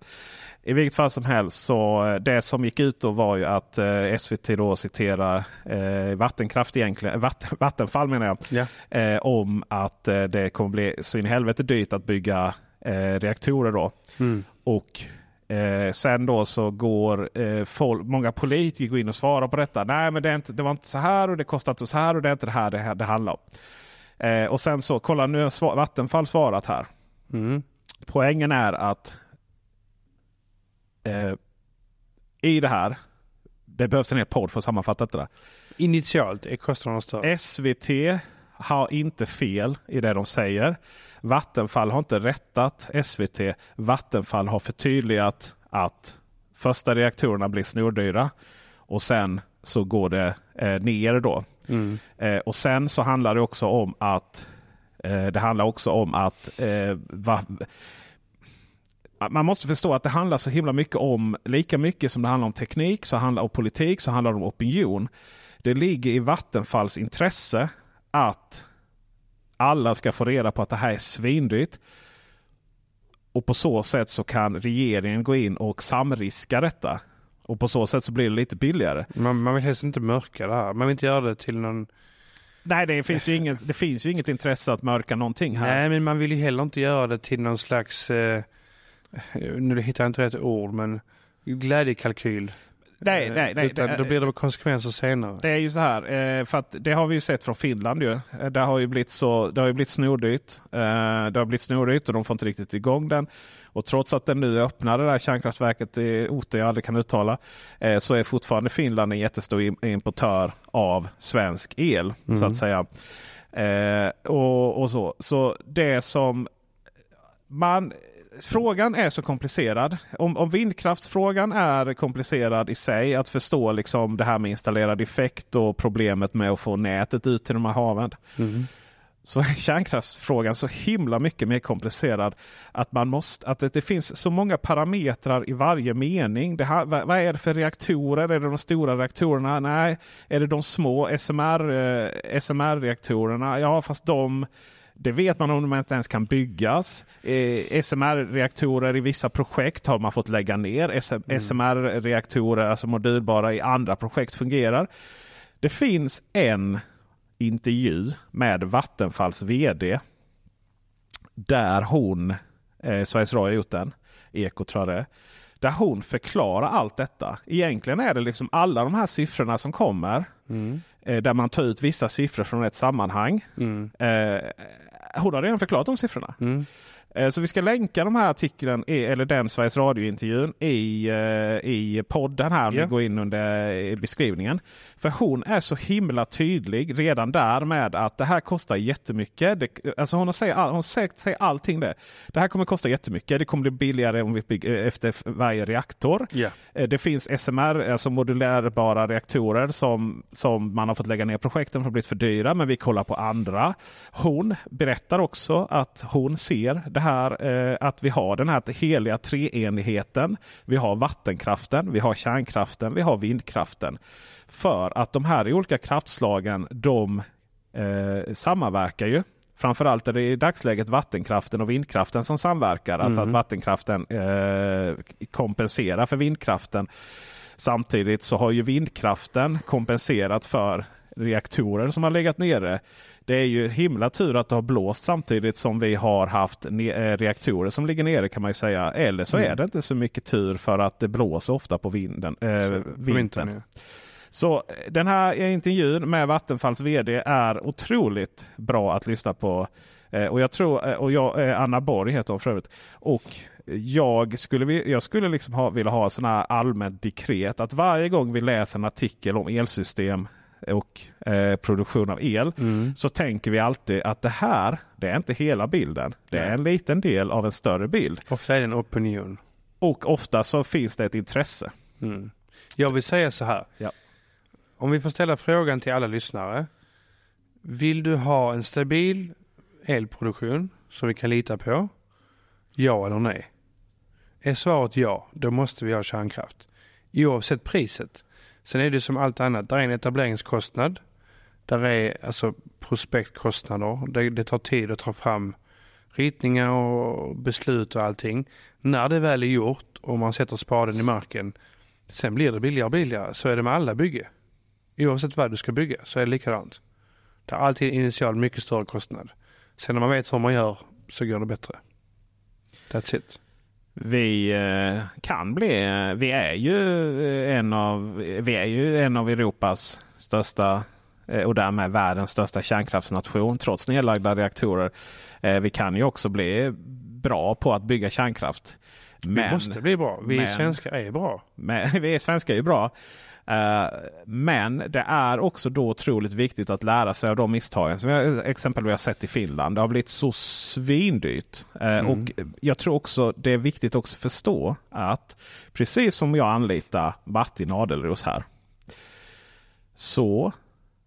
I vilket fall som helst så eh, det som gick ut då var ju att eh, SVT då citerar eh, vattenkraft egentligen, vatt, Vattenfall menar jag. Ja. Eh, om att eh, det kommer bli så in i helvete dyrt att bygga eh, reaktorer då. Mm. Och eh, sen då så går eh, folk, många politiker in och svarar på detta. Nej men det, inte, det var inte så här och det kostar inte så här och det är inte det här det, det handlar om. Eh, och sen så, kolla nu har svar, Vattenfall svarat här. Mm. Poängen är att eh, i det här, det behövs en hel podd för att sammanfatta detta. Initialt är kostnaderna större. SVT har inte fel i det de säger. Vattenfall har inte rättat SVT. Vattenfall har förtydligat att första reaktorerna blir snordyra och sen så går det eh, ner då. Mm. Eh, och sen så handlar det också om att eh, det handlar också om att eh, va, man måste förstå att det handlar så himla mycket om, lika mycket som det handlar om teknik, så handlar om politik, så handlar det om opinion. Det ligger i Vattenfalls intresse att alla ska få reda på att det här är svindyrt. Och på så sätt så kan regeringen gå in och samriska detta. Och på så sätt så blir det lite billigare. Man, man vill helst inte mörka det här. Man vill inte göra det till någon... Nej, det finns ju inget, det finns ju inget intresse att mörka någonting här. Nej, men man vill ju heller inte göra det till någon slags... Eh, nu hittar jag inte rätt ord, men glädjekalkyl. Nej, nej, nej. Utan det- då blir det konsekvenser senare. Det är ju så här, eh, för att det har vi ju sett från Finland ju. Eh, Det har ju blivit, så, det har ju blivit snordyrt. Eh, Det har blivit snordyrt och de får inte riktigt igång den. Och trots att den nu öppnade det här kärnkraftverket i orter jag aldrig kan uttala. eh, Så är fortfarande Finland en jättestor im- importör av svensk el. Så att säga. Eh, och, och så. så det som man, frågan är så komplicerad. Om, om vindkraftsfrågan är komplicerad i sig, att förstå liksom det här med installerad effekt och problemet med att få nätet ut till de här haven. Så är kärnkraftsfrågan så himla mycket mer komplicerad. Att, man måste, att det, det finns så många parametrar i varje mening. Det här, vad, vad är det för reaktorer? Är det de stora reaktorerna? Nej. Är det de små SMR, eh, SMR-reaktorerna? Ja, fast de det vet man om de inte ens kan byggas. Eh, SMR-reaktorer i vissa projekt har man fått lägga ner. SM, SMR-reaktorer, alltså modulbara i andra projekt fungerar. Det finns en intervju med Vattenfalls VD. Där hon, eh, Sveriges Radio har gjort den, Eko tror jag det är. Där hon förklarar allt detta. Egentligen är det liksom alla de här siffrorna som kommer. Eh, där man tar ut vissa siffror från ett sammanhang. Mm. Eh, hon har redan förklarat de siffrorna. Mm. Eh, Så vi ska länka de här artikeln, eller den Sveriges Radio-intervjun i, eh, i podden här. Om Ja. ni går in under eh, beskrivningen. För hon är så himla tydlig redan där med att det här kostar jättemycket. Det, alltså hon, säger, all, hon säger, säger allting det. Det här kommer kosta jättemycket. Det kommer bli billigare om vi bygger efter varje reaktor. Eh, Det finns SMR, alltså modulärbara reaktorer som, som man har fått lägga ner projekten för att blivit för dyra. Men vi kollar på andra. Hon berättar också att hon ser det här eh, att vi har den här heliga treenigheten. Vi har vattenkraften, vi har kärnkraften, vi har vindkraften. För att de här olika kraftslagen de eh, samverkar ju. Framförallt är det i dagsläget vattenkraften och vindkraften som samverkar. Alltså att vattenkraften eh, kompenserar för vindkraften. Samtidigt så har ju vindkraften kompenserat för reaktorer som har legat nere. Det är ju himla tur att det har blåst samtidigt som vi har haft eh, reaktorer som ligger nere kan man ju säga. Eller så är det inte så mycket tur för att det blåser ofta på vinden, På vintern. Så eh, den här intervjun med Vattenfalls VD är otroligt bra att lyssna på. Eh, och jag tror, eh, och jag, eh, Anna Borg heter hon för övrigt. Och jag skulle, jag skulle liksom ha, vilja ha sån här allmänt dekret att varje gång vi läser en artikel om elsystem och eh, produktion av el Mm. så tänker vi alltid att det här, det är inte hela bilden. Det är en liten del av en större bild. Ofta är det en opinion. Och ofta så finns det ett intresse. Mm. Jag vill säga så här. Ja. Om vi får ställa frågan till alla lyssnare. Vill du ha en stabil elproduktion som vi kan lita på? Ja eller nej? Är svaret ja, då måste vi ha kärnkraft. Oavsett priset. Sen är det som allt annat. Där är en etableringskostnad. Där är alltså prospektkostnader. Det, det tar tid att ta fram ritningar och beslut och allting. När det väl är gjort och man sätter spaden i marken. Sen blir det billigare och billigare. Så är det med alla bygge. Oavsett vad du ska bygga så är det likadant. Det är alltid initialt mycket större kostnad. Sen när man vet hur man gör så går det bättre. That's it. Vi eh, kan bli, eh, vi är ju eh, en av, vi är ju en av Europas största och därmed världens största kärnkraftsnation trots nedlagda reaktorer. Vi kan ju också bli bra på att bygga kärnkraft. Vi Men, måste bli bra. Vi men- svenskar är bra. men vi svenskar är bra. Eh, Men det är också då otroligt viktigt att lära sig av de misstagen som vi exempelvis har sett i Finland. Det har blivit så svindyrt. Eh, Och jag tror också det är viktigt också att förstå att precis som jag anlitar Martin Adelros här. Så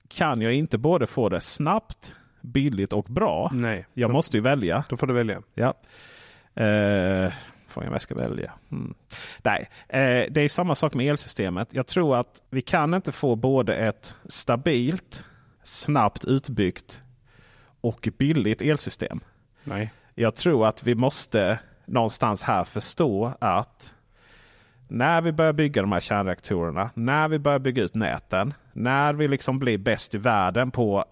kan jag inte både få det snabbt, billigt och bra. Nej, Jag måste ju välja. då får du välja. Ja. Eh, frågan jag ska välja. Mm. Nej, eh, det är samma sak med elsystemet. Jag tror att vi kan inte få både ett stabilt, snabbt utbyggt och billigt elsystem. Nej. Jag tror att vi måste någonstans här förstå att när vi börjar bygga de här kärnreaktorerna, när vi börjar bygga ut näten, när vi liksom blir bäst i världen på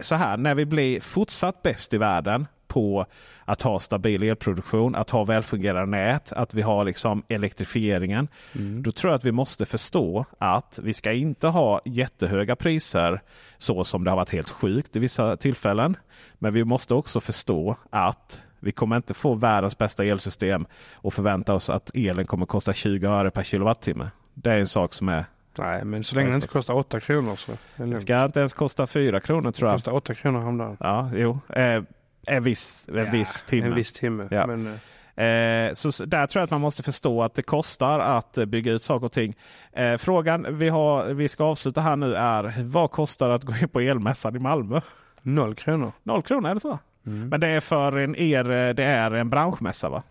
så här, när vi blir fortsatt bäst i världen på att ha stabil elproduktion, att ha välfungerande nät, att vi har liksom elektrifieringen. Mm. Då tror jag att vi måste förstå att vi ska inte ha jättehöga priser så som det har varit helt sjukt i vissa tillfällen. Men vi måste också förstå att vi kommer inte få världens bästa elsystem och förvänta oss att elen kommer kosta 20 öre per kilowattimme. Det är en sak som är Nej, men så länge det inte kostar 8 kronor så det det ska inte ens kosta 4 kronor tror Det jag. kostar 8 kronor häromdagen. Ja, jo. Eh, en viss, en viss timme. En viss timme. Ja. Men, eh, Eh, så där tror jag att man måste förstå att det kostar att eh, bygga ut saker och ting. Eh, frågan vi, har, vi ska avsluta här nu är vad kostar det att gå in på elmässan i Malmö? noll kronor. Noll kronor, är det så? Mm. Men det är för en er, eh, det är en branschmässa va?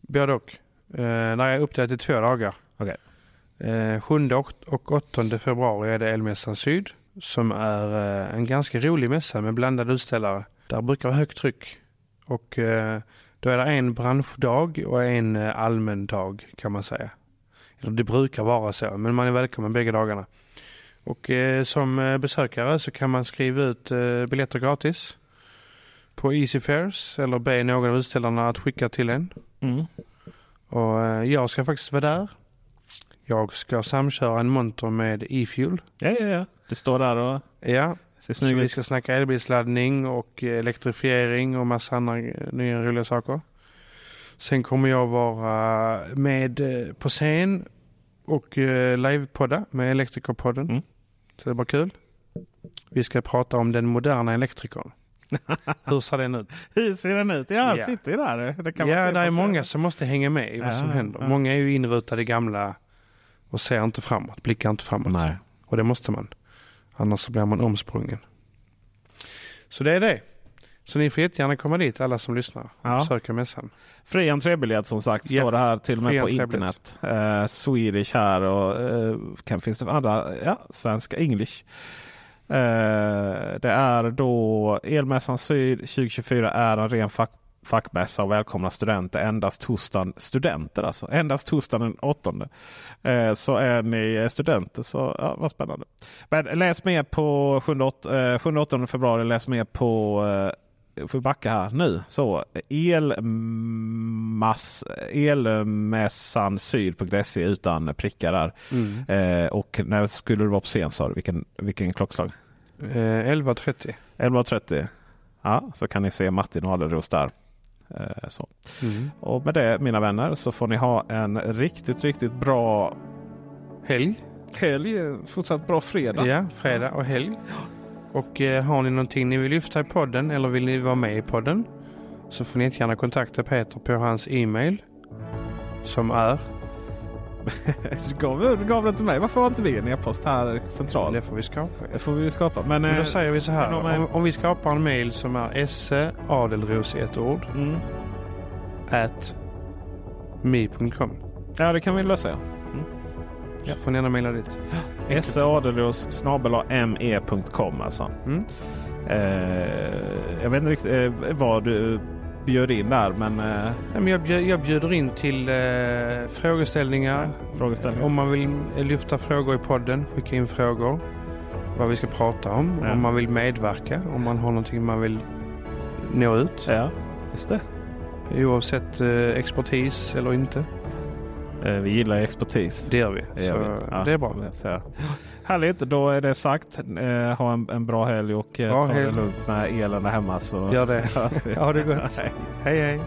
Både och. Eh, när jag är uppdelat till två dagar. Okej. Eh, 7 och- och 8 februari är det Elmässan Syd. Som är en ganska rolig mässa med blandade utställare. Där brukar vara högt tryck. Och eh, då är det en branschdag och en eh, allmän dag kan man säga. Eller det brukar vara så, men man är välkommen bägge dagarna. Och eh, som besökare så kan man skriva ut biljetter gratis på Easy Fares eller be någon av utställarna att skicka till en. Mm. Och jag ska faktiskt vara där. Jag ska samköra en monter med e-fuel. Ja, ja, ja. Det står där och Ja, så vi ska snacka elbilsladdning och eh, elektrifiering och massa andra eh, nya roliga saker. Sen kommer jag vara med eh, på scen och livepodda med Elektrikerpodden. Mm. Så det var kul. Vi ska prata om den moderna elektrikern. Hur ser den ut? Hur ser den ut? Ja, Ja. sitter ju där. Det kan man ja, se det är många som måste hänga med i vad Ja, som händer. ja. Många är ju inrutade i gamla och ser inte framåt, blickar inte framåt. Nej. Och det måste man. Annars så blir man omsprungen. Så det är det. Så ni får jättegärna komma dit alla som lyssnar och Ja. besöka mässan. Fri entrébiljett som sagt Ja. står det här till och med Fri på internet. Eh, Swedish här och eh, kan finns det andra? Ja, svenska, English. Eh, det är då Elmässan Syd 2024 är en ren fack, fackmässa och välkomna studenter. Endast torsdagen, studenter alltså. Endast torsdagen den 8. Eh, så är ni studenter så ja, vad spännande. Men läs mer på 7-8 februari. Läs mer på eh, får backa här nu. Så elmass, elmässansyd.se utan prickar där. Eh, och när skulle du vara på scen sa du? Vilken, vilken klockslag? Eh, 11.30. 11.30. Ja, så kan ni se Martin Adlerros där. Eh, så. Mm. Och med det mina vänner så får ni ha en riktigt, riktigt bra Helg. helg. Fortsatt bra fredag. Ja, fredag och helg. Och eh, har ni någonting ni vill lyfta i podden eller vill ni vara med i podden så får ni gärna kontakta Peter på hans e-mail som är, Du gav, gav det till mig. Varför har inte vi en e-post här centralt? det får vi skapa. Det får vi skapa. Men, Men då eh, säger vi så här. om- Om, om vi skapar en mail som är esse adelros i ett ord mm. at me.com Ja, det kan vi lösa. så får ni gärna mejla dit. Seadelos me.com alltså. Mm. Eh, jag vet inte riktigt eh, vad du bjöd in där men eh, jag, bjud, jag bjuder in till eh, frågeställningar. frågeställningar. Om man vill eh, lyfta frågor i podden, skicka in frågor. Vad vi ska prata om. Ja. Om man vill medverka. Om man har någonting man vill nå ut. Ja, just det. Oavsett eh, expertis eller inte. Eh, vi gillar expertis. Det gör vi. Det gör vi. Ja. det är bra. Härligt, då är det sagt. Eh, ha en, en bra helg och eh, Bra ta helg. det lugnt med elen hemma. Så Gör det. Ha det gott. Hej. Hej hej.